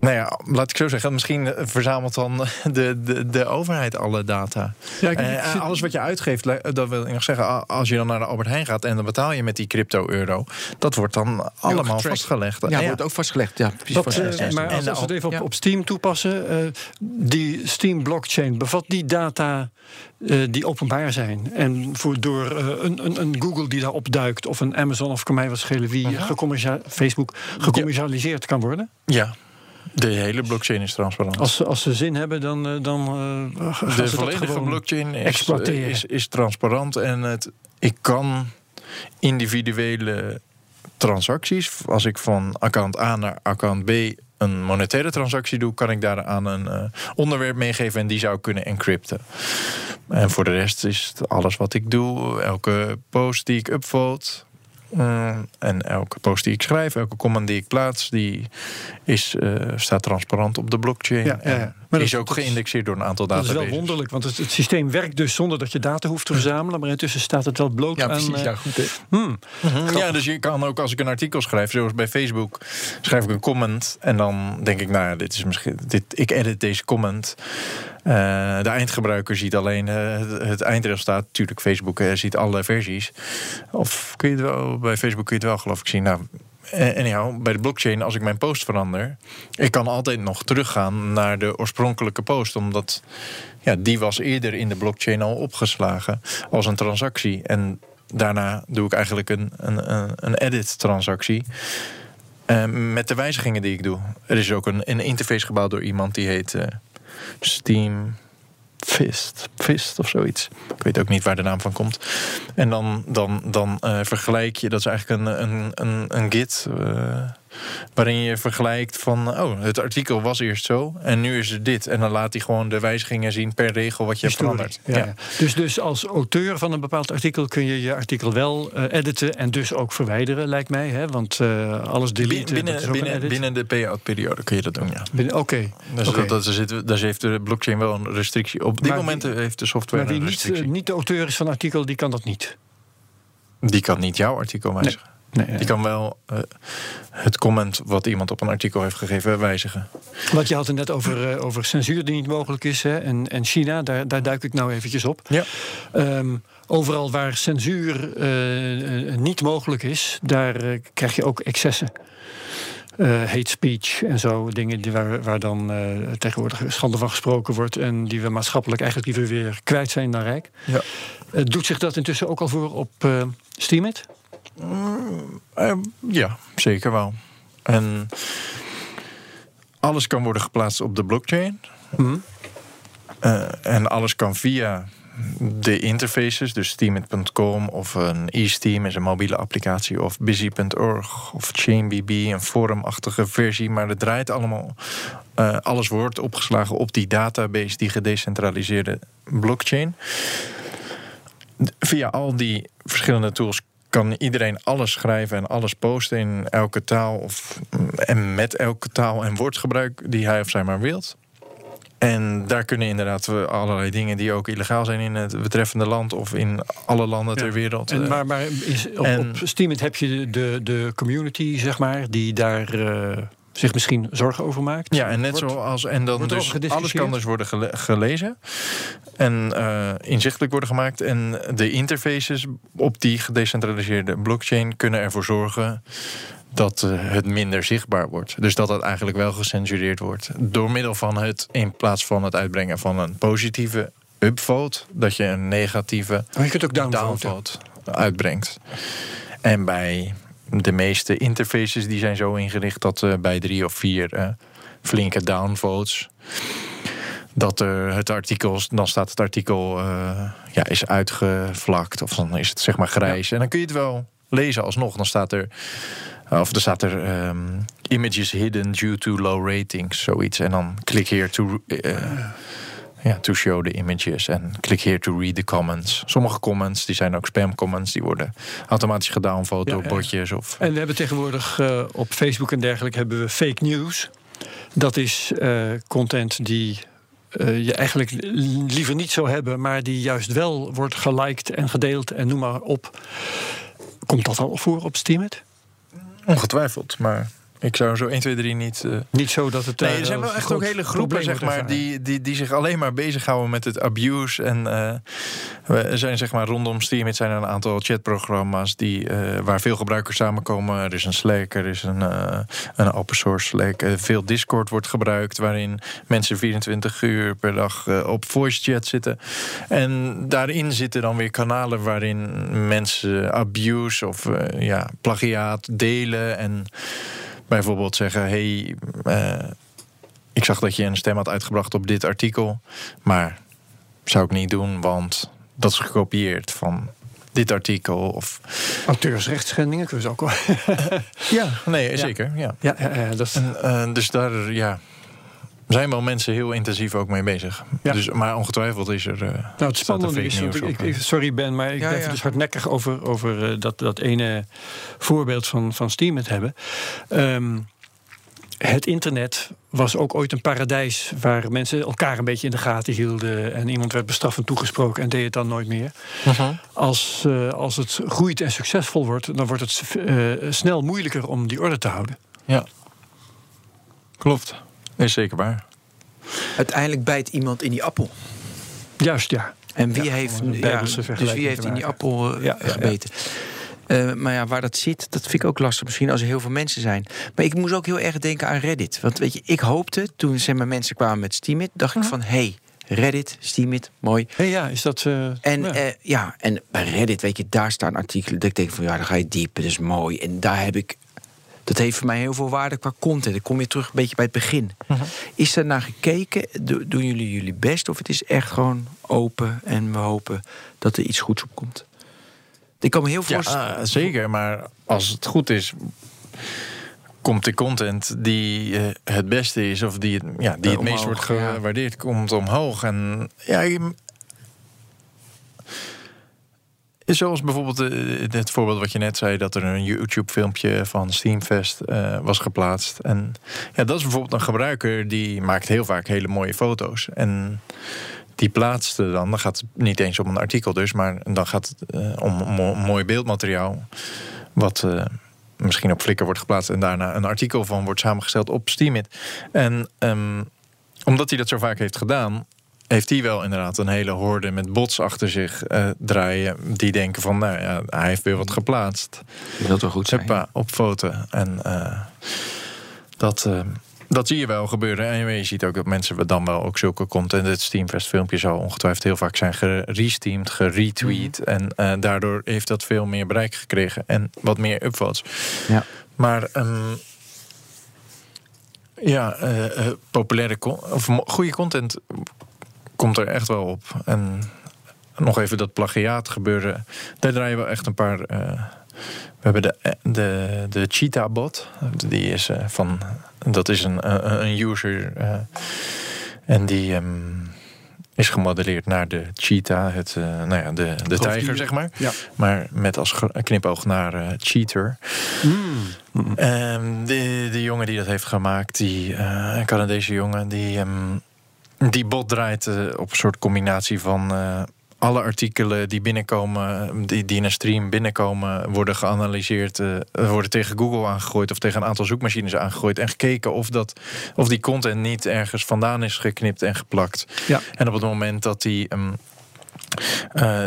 nou ja, laat ik zo zeggen, misschien verzamelt dan de, de, de overheid alle data. Ja, ik- Eh, ik alles wat je uitgeeft, dat wil ik nog zeggen, als je dan naar de Albert Heijn gaat en dan betaal je met die crypto-euro, dat wordt dan allemaal vastgelegd. Ja, wordt ook vastgelegd. Ja, precies. Vastgelegd. eh, maar En als, we het even op, ja. op Steam toepassen, eh, die Steam blockchain bevat die data eh, die openbaar zijn. En voor, door eh, een, een, een Google die daarop duikt, of een Amazon of kan mij wat schelen wie Facebook gecommercialiseerd kan worden. Ja, de hele blockchain is transparant. Als, ze- als ze zin hebben, dan, eh, dan eh, gaan ze de dat volledige blockchain is, exploiteren. is, is transparant en het, ik kan individuele transacties, als ik van account A naar account B een monetaire transactie doe, kan ik daaraan een eh, onderwerp meegeven en die zou kunnen encrypten. En voor de rest is het alles wat ik doe, elke post die ik upvote. Mm, en elke post die ik schrijf, elke comment die ik plaats, die is, eh, staat transparant op de blockchain. Ja, ja, ja. En Maar is dat- ook geïndexeerd door een aantal Dat is databases. wel wonderlijk, want het, het systeem werkt dus zonder dat je data hoeft te verzamelen. Maar intussen staat het wel bloot Ja, precies. eh, Ja, goed. hè. hmm, Mhm, Ja, dus je kan ook als ik een artikel schrijf, zoals bij Facebook, schrijf ik een comment en dan denk ik, nou dit is misschien, dit, ik edit deze comment. Eh, de eindgebruiker ziet alleen eh, het, het eindresultaat. Natuurlijk, Facebook ziet alle versies. Of kun je het wel, bij Facebook kun je het wel geloof ik zien. Nou, eh, anyhow, bij de blockchain, als ik mijn post verander, ik kan altijd nog teruggaan naar de oorspronkelijke post, omdat ja, die was eerder in de blockchain al opgeslagen als een transactie. En daarna doe ik eigenlijk een, een, een- een edit-transactie. eh, met de wijzigingen die ik doe. Er is ook een, een interface gebouwd door iemand die heet eh, Steam Fist, Fist of zoiets. Ik weet ook niet waar de naam van komt. En dan, dan, dan eh, vergelijk je, dat is eigenlijk een, een, een, een git. eh, waarin je vergelijkt van, oh, het artikel was eerst zo en nu is het dit. En dan laat hij gewoon de wijzigingen zien per regel wat je hebt veranderd. Ja, ja. Dus, dus als auteur van een bepaald artikel kun je je artikel wel eh, editen en dus ook verwijderen, lijkt mij. Hè? Want eh, alles deleten, Binnen, dat binnen, binnen de payout-periode kun je dat doen, ja. Oké. Dus Oké. dat, dat zit, daar heeft de blockchain wel een restrictie. Op dit Maar moment wie- heeft de software Maar wie een niet, restrictie. eh, niet de auteur is van een artikel, die kan dat niet. Die kan niet jouw artikel wijzigen. Nee, Die kan wel eh, het comment wat iemand op een artikel heeft gegeven wijzigen. Want je had het net over, eh, over censuur die niet mogelijk is. Hè? En, en China, daar, daar duik ik nou eventjes op. Ja. Ehm, overal waar censuur eh, niet mogelijk is, daar krijg je ook excessen. Eh, hate speech en zo, dingen die waar, waar dan eh, tegenwoordig schande van gesproken wordt en die we maatschappelijk eigenlijk liever weer kwijt zijn dan rijk. Ja. Doet zich dat intussen ook al voor op eh Steemit? Eh, ja, zeker wel. En alles kan worden geplaatst op de blockchain. Mhm. Eh, en alles kan via de interfaces, dus Steemit.com of een eSteam is een mobiele applicatie, of Busy.org of ChainBB, een forumachtige versie. Maar het draait allemaal. eh, alles wordt opgeslagen op die database, die gedecentraliseerde blockchain. Via al die verschillende tools kan iedereen alles schrijven en alles posten in elke taal of en met elke taal en woordgebruik die hij of zij maar wilt. En daar kunnen inderdaad allerlei dingen die ook illegaal zijn in het betreffende land of in alle landen ter wereld. En, eh, maar maar is, op, en- op Steemit heb je de, de community, zeg maar, die daar eh, zich misschien zorgen over maakt. Ja, en net Wordt- zoals. En dan dus alles kan dus worden gele- gelezen. En eh, inzichtelijk worden gemaakt. En de interfaces op die gedecentraliseerde blockchain kunnen ervoor zorgen dat eh, het minder zichtbaar wordt. Dus dat het eigenlijk wel gecensureerd wordt. Door middel van het, in plaats van het uitbrengen van een positieve upvote, dat je een negatieve Maar je kunt ook downvote uitbrengt. En bij de meeste interfaces die zijn zo ingericht dat eh, bij drie of vier eh, flinke downvotes. Dat er het artikel, dan staat het artikel eh, ja, is uitgevlakt. Of dan is het zeg maar grijs. En dan kun je het wel lezen alsnog. Dan staat er. Of er staat er ehm, images hidden due to low ratings, zoiets. En dan klik hier to, eh, ja, to show the images. En klik here to read the comments. Sommige comments die zijn ook spam comments. Die worden automatisch gedownvote Ja, door botjes. Of, En we hebben tegenwoordig eh, op Facebook en dergelijke hebben we fake news. Dat is eh, content die eh, je eigenlijk liever niet zou hebben, maar die juist wel wordt geliked en gedeeld en noem maar op. Komt dat al voor op Steamit? ongetwijfeld, maar ik zou zo 1, 2, 3 niet. eh, Niet zo dat het. Nee, eh, er zijn wel echt ook hele groepen, zeg maar, die, die, die zich alleen maar bezighouden met het abuse. En eh, we- er zijn zeg maar rondom Steam zijn er een aantal chatprogramma's die, eh, waar veel gebruikers samenkomen. Er is een Slack, er is een, eh, een open source Slack. Eh, veel Discord wordt gebruikt, waarin mensen 24 uur per dag eh, op voice chat zitten. En daarin zitten dan weer kanalen waarin mensen abuse of eh, ja, plagiaat delen. En bijvoorbeeld zeggen: hey, eh, ik zag dat je een stem had uitgebracht op dit artikel, maar zou ik niet doen, want dat is gekopieerd van dit artikel. Of Auteursrechtsschendingen, kunnen ze ook wel. ja, nee, zeker. Ja. ja, ja, ja, dat is. En, eh, dus daar ja, zijn wel mensen heel intensief ook mee bezig. Ja. Dus, maar ongetwijfeld is er. eh, Nou, het er spannende is, ik, ik- hè? sorry Ben, maar ik Ja, blijf ja. dus hardnekkig over, over eh, dat, dat ene voorbeeld van, van Steam het hebben. Ehm, het internet was ook ooit een paradijs waar mensen elkaar een beetje in de gaten hielden en iemand werd bestraffend toegesproken en deed het dan nooit meer. Als, eh, als het groeit en succesvol wordt, dan wordt het eh, snel moeilijker om die orde te houden. Ja, klopt. Is zeker waar. Uiteindelijk bijt iemand in die appel. Juist, ja. En wie Ja, heeft, ja, dus wie heeft in die appel eh, Ja, ja, ja. gebeten? Eh, maar ja, waar dat zit, dat vind ik ook lastig. Misschien als er heel veel mensen zijn. Maar ik moest ook heel erg denken aan Reddit. Want weet je, ik hoopte toen zeg maar, mensen kwamen met Steamit, dacht Mhm. ik van hey, Reddit, Steamit, mooi. Hey, ja, is dat. eh, En ja. ja. ja, en bij Reddit, weet je, daar staan artikelen. Dat ik denk van ja, dan ga je diep, dat is mooi. En daar heb ik. Dat heeft voor mij heel veel waarde qua content. Ik kom je terug een beetje bij het begin. Mhm. Is er naar gekeken? Do- doen jullie jullie best? Of het is echt gewoon open en we hopen dat er iets goeds op komt? Ik kan me heel voorstellen. Ja, zeker. Maar als het goed is, komt de content die eh, het beste is, of die het, ja, die Eh, het meest omhoog, wordt ja. gewaardeerd, komt omhoog. En ja, je- Zoals bijvoorbeeld eh, het voorbeeld wat je net zei, dat er een YouTube-filmpje van Steamfest eh, was geplaatst. En ja, dat is bijvoorbeeld een gebruiker die maakt heel vaak hele mooie foto's. En die plaatste dan, dan gaat het niet eens om een artikel dus, maar dan gaat het eh, om mo- mooi beeldmateriaal. Wat misschien op Flickr wordt geplaatst en daarna een artikel van wordt samengesteld op Steamit. En ehm, omdat hij dat zo vaak heeft gedaan, heeft hij wel inderdaad een hele horde met bots achter zich eh, draaien. Die denken van, nou ja, hij heeft weer wat geplaatst. dat wel goed zijn. Huppa, op foto. En eh, dat, eh, dat zie je wel gebeuren. En je ziet ook dat mensen dan wel ook zulke content. Het Steamfest filmpje zal ongetwijfeld heel vaak zijn geresteamd, geretweet. En eh, daardoor heeft dat veel meer bereik gekregen. En wat meer upvotes. Ja. Maar ehm, ja, populaire of goede content komt er echt wel op. En nog even dat plagiaat gebeuren. Daar draaien we echt een paar. eh, we hebben de, de, de Cheetah bot. Die is eh, van. Dat is een, een, een user. eh, en die ehm, is gemodelleerd naar de cheetah, het, eh, nou ja, de, de tijger, zeg maar. Ja. Maar met als knipoog naar eh, cheater. Mm. Ehm, de, de jongen die dat heeft gemaakt, die eh, een Canadese jongen, die, ehm, die bot draait eh, op een soort combinatie van eh, alle artikelen die binnenkomen, die, die in een stream binnenkomen, worden geanalyseerd, eh, worden tegen Google aangegooid of tegen een aantal zoekmachines aangegooid en gekeken of, dat, of die content niet ergens vandaan is geknipt en geplakt. Ja. En op het moment dat die eh,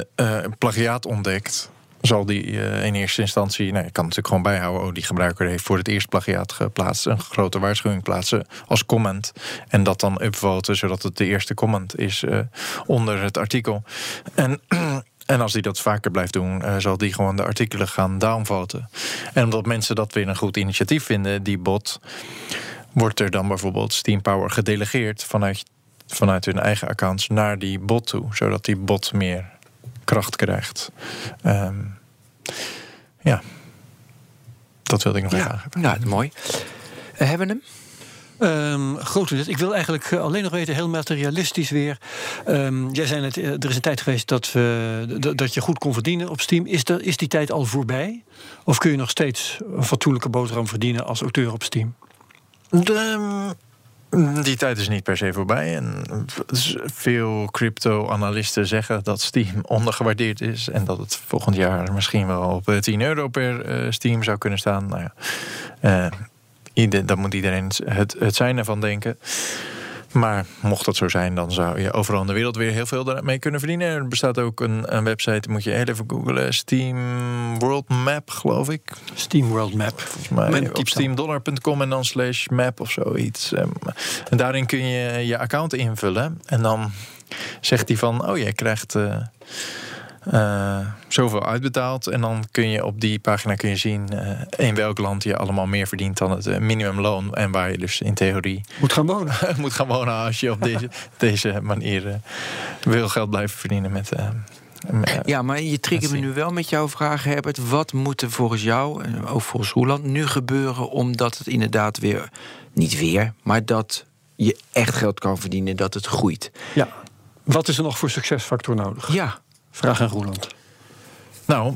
plagiaat ontdekt, zal die eh, in eerste instantie, nou, je kan natuurlijk gewoon bijhouden, oh, die gebruiker heeft voor het eerst plagiaat geplaatst, een grote waarschuwing plaatsen als comment. En dat dan upvoten, zodat het de eerste comment is eh, onder het artikel. En. En als die dat vaker blijft doen, eh, zal die gewoon de artikelen gaan downvoten. En omdat mensen dat weer een goed initiatief vinden, die bot, wordt er dan bijvoorbeeld Steam Power gedelegeerd vanuit, vanuit hun eigen accounts naar die bot toe, zodat die bot meer kracht krijgt. Ehm, ja, dat wilde ik nog even Ja, aangeven. nou, mooi. Eh, hebben we hem? Ehm grotendeels. Ik wil eigenlijk eh, alleen nog weten, heel materialistisch weer. Ehm, jij zei net, eh, er is een tijd geweest dat, we, dat je goed kon verdienen op Steam. Is, er, is die tijd al voorbij? Of kun je nog steeds een fatsoenlijke boterham verdienen als auteur op Steam? De, die tijd is niet per se voorbij. En veel crypto-analisten zeggen dat Steam ondergewaardeerd is. En dat het volgend jaar misschien wel op eh, 10 euro per eh, Steam zou kunnen staan. Nou ja, eh, daar moet iedereen het, het zijn ervan denken. Maar mocht dat zo zijn, dan zou je overal in de wereld weer heel veel mee kunnen verdienen. Er bestaat ook een, een website, moet je heel even googlen. Steam World Map, geloof ik. Steam World Map. Volgens mij op steamdollar.com en dan slash map of zoiets. Ehm, En daarin kun je je account invullen. En dan zegt hij van, oh je krijgt eh, eh, zoveel uitbetaald. En dan kun je op die pagina kun je zien eh, in welk land je allemaal meer verdient dan het eh, minimumloon. En waar je dus in theorie Moet gaan wonen. moet gaan wonen als je op deze, deze manier wil geld blijven verdienen met... eh, Ja, maar je triggert me nu wel met jouw vraag, Herbert. Wat moet er volgens jou, en ook volgens Roeland, nu gebeuren... omdat het inderdaad weer, niet weer... maar dat je echt geld kan verdienen, dat het groeit? Ja. Wat is er nog voor succesfactor nodig? Ja, Vraag aan Roeland. Nou,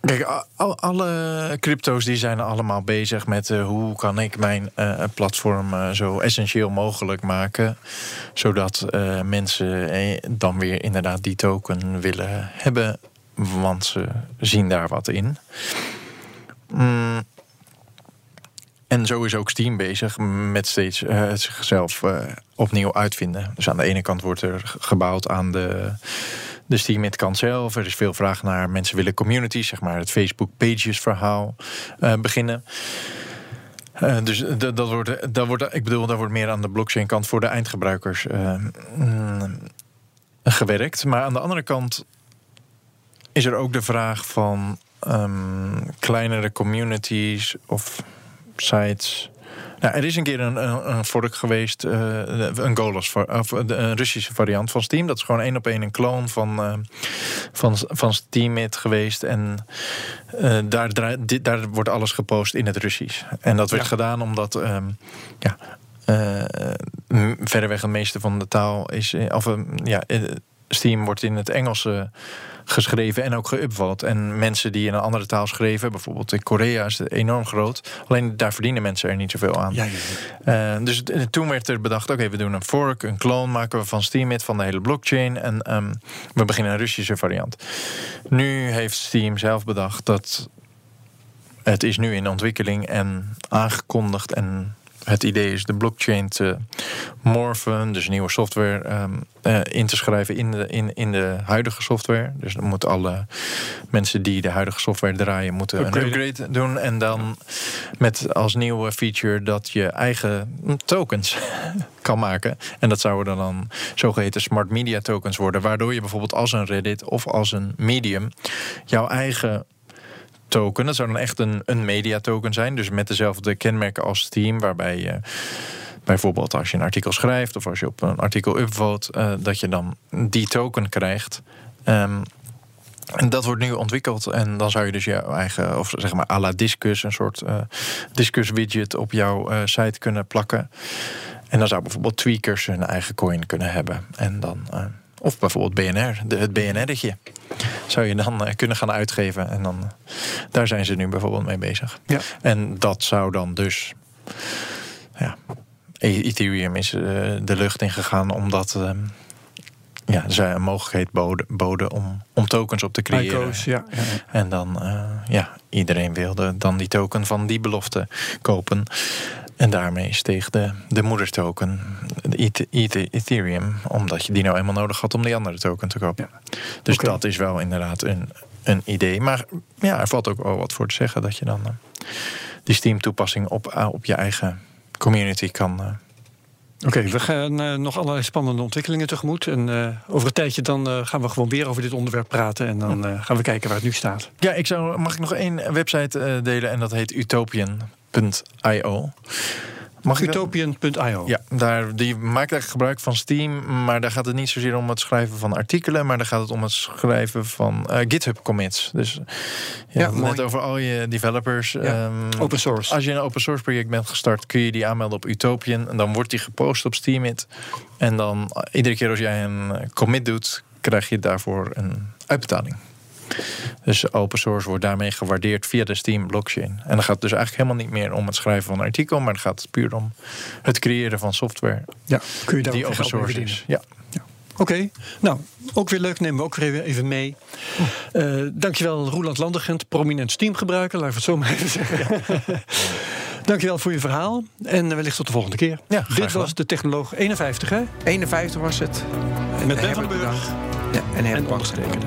kijk, alle crypto's die zijn allemaal bezig met eh, hoe kan ik mijn eh, platform eh, zo essentieel mogelijk maken, zodat mensen dan weer inderdaad die token willen hebben, want ze zien daar wat in. Mm. En zo is ook Steam bezig met steeds zichzelf opnieuw uitvinden. Dus aan de ene kant wordt er gebouwd aan de, de Steam-kant zelf. Er is veel vraag naar mensen willen communities, zeg maar het Facebook Pages verhaal eh, beginnen. Eh, dus dat, dat wordt, dat wordt, ik bedoel, daar wordt meer aan de blockchain kant voor de eindgebruikers eh, mm, gewerkt. Maar aan de andere kant is er ook de vraag van ehm, kleinere communities of sites. Nou, er is een keer een, een, een fork geweest, eh, een Golos, of de- een Russische variant van Steam. Dat is gewoon één op één een kloon van, eh, van, van Steamit geweest. En eh, daar, dit- daar wordt alles gepost in het Russisch. En dat werd Ja. gedaan omdat ehm, ja, verreweg het meeste van de taal is. Of eh, ja, Steam wordt in het Engels eh, geschreven en ook geüpvote. En mensen die in een andere taal schreven, bijvoorbeeld in Korea, is het enorm groot. Alleen daar verdienen mensen er niet zoveel aan. Ja, ja, ja. Eh, dus toen werd er bedacht: oké, we doen een fork, een clone maken we van Steemit, van de hele blockchain. En ehm, we beginnen een Russische variant. Nu heeft Steam zelf bedacht dat het is nu in ontwikkeling en aangekondigd. En het idee is de blockchain te morfen, dus nieuwe software ehm, eh, in te schrijven in de, in, in de huidige software. Dus dan moeten alle mensen die de huidige software draaien, moeten een upgrade doen. En dan met als nieuwe feature dat je eigen tokens kan maken. En dat zouden dan zogeheten smart media tokens worden. Waardoor je bijvoorbeeld als een Reddit of als een Medium jouw eigen token. Dat zou dan echt een, een media token zijn. Dus met dezelfde kenmerken als Steam. Waarbij je bijvoorbeeld als je een artikel schrijft of als je op een artikel upvote, eh, dat je dan die token krijgt. Ehm, en dat wordt nu ontwikkeld. En dan zou je dus jouw eigen, of zeg maar à la Discus, een soort eh Discus widget op jouw eh, site kunnen plakken. En dan zou bijvoorbeeld tweakers hun eigen coin kunnen hebben. En dan, of bijvoorbeeld BNR, het BNR'tje. Zou je dan eh, kunnen gaan uitgeven. En dan, eh, daar zijn ze nu bijvoorbeeld mee bezig. Ja. En dat zou dan dus. Ja, E- Ethereum is eh, de lucht ingegaan omdat. ehm, ja, zij een mogelijkheid boden, boden om, om tokens op te creëren. ICO's, ja. ja, ja. En dan, ja, iedereen wilde dan die token van die belofte kopen. En daarmee steeg de, de moedertoken, de Eth- Eth- Ethereum, omdat je die nou eenmaal nodig had om die andere token te kopen. Dus dat is wel inderdaad een, een idee. Maar ja, er valt ook wel wat voor te zeggen dat je dan eh, die Steam-toepassing op, eh, op je eigen community kan. eh, Oké, we gaan nog allerlei spannende ontwikkelingen tegemoet. En over een tijdje dan gaan we gewoon weer over dit onderwerp praten. En dan gaan we kijken waar het nu staat. Ja, ik zou, mag ik nog één website delen en dat heet utopian.io. Utopian.io. Ja, daar, die maakt eigenlijk gebruik van Steam, maar daar gaat het niet zozeer om het schrijven van artikelen, maar daar gaat het om het schrijven van eh, GitHub commits. Dus ja, Ja, net over al je developers. ehm, Open source. Als je een open source project bent gestart, kun je die aanmelden op Utopian en dan wordt die gepost op Steamit. En dan eh, iedere keer als jij een eh, commit doet, krijg je daarvoor een uitbetaling. Dus open source wordt daarmee gewaardeerd via de Steam blockchain. En dan gaat het dus eigenlijk helemaal niet meer om het schrijven van een artikel, maar dan gaat het puur om het creëren van software Ja, kun je daar die ook open source is. Ja. Oké, nou, ook weer leuk. Nemen we ook weer even- mee. Eh dankjewel, Roeland Landergent, prominent Steam-gebruiker. Laten we het zo maar even zeggen. dankjewel voor je verhaal. En wellicht tot de volgende keer. Ja, Dit was de Technoloog 51, hè? 51 was het. Met Ben van den Burg. Ja, en en ondergetekende.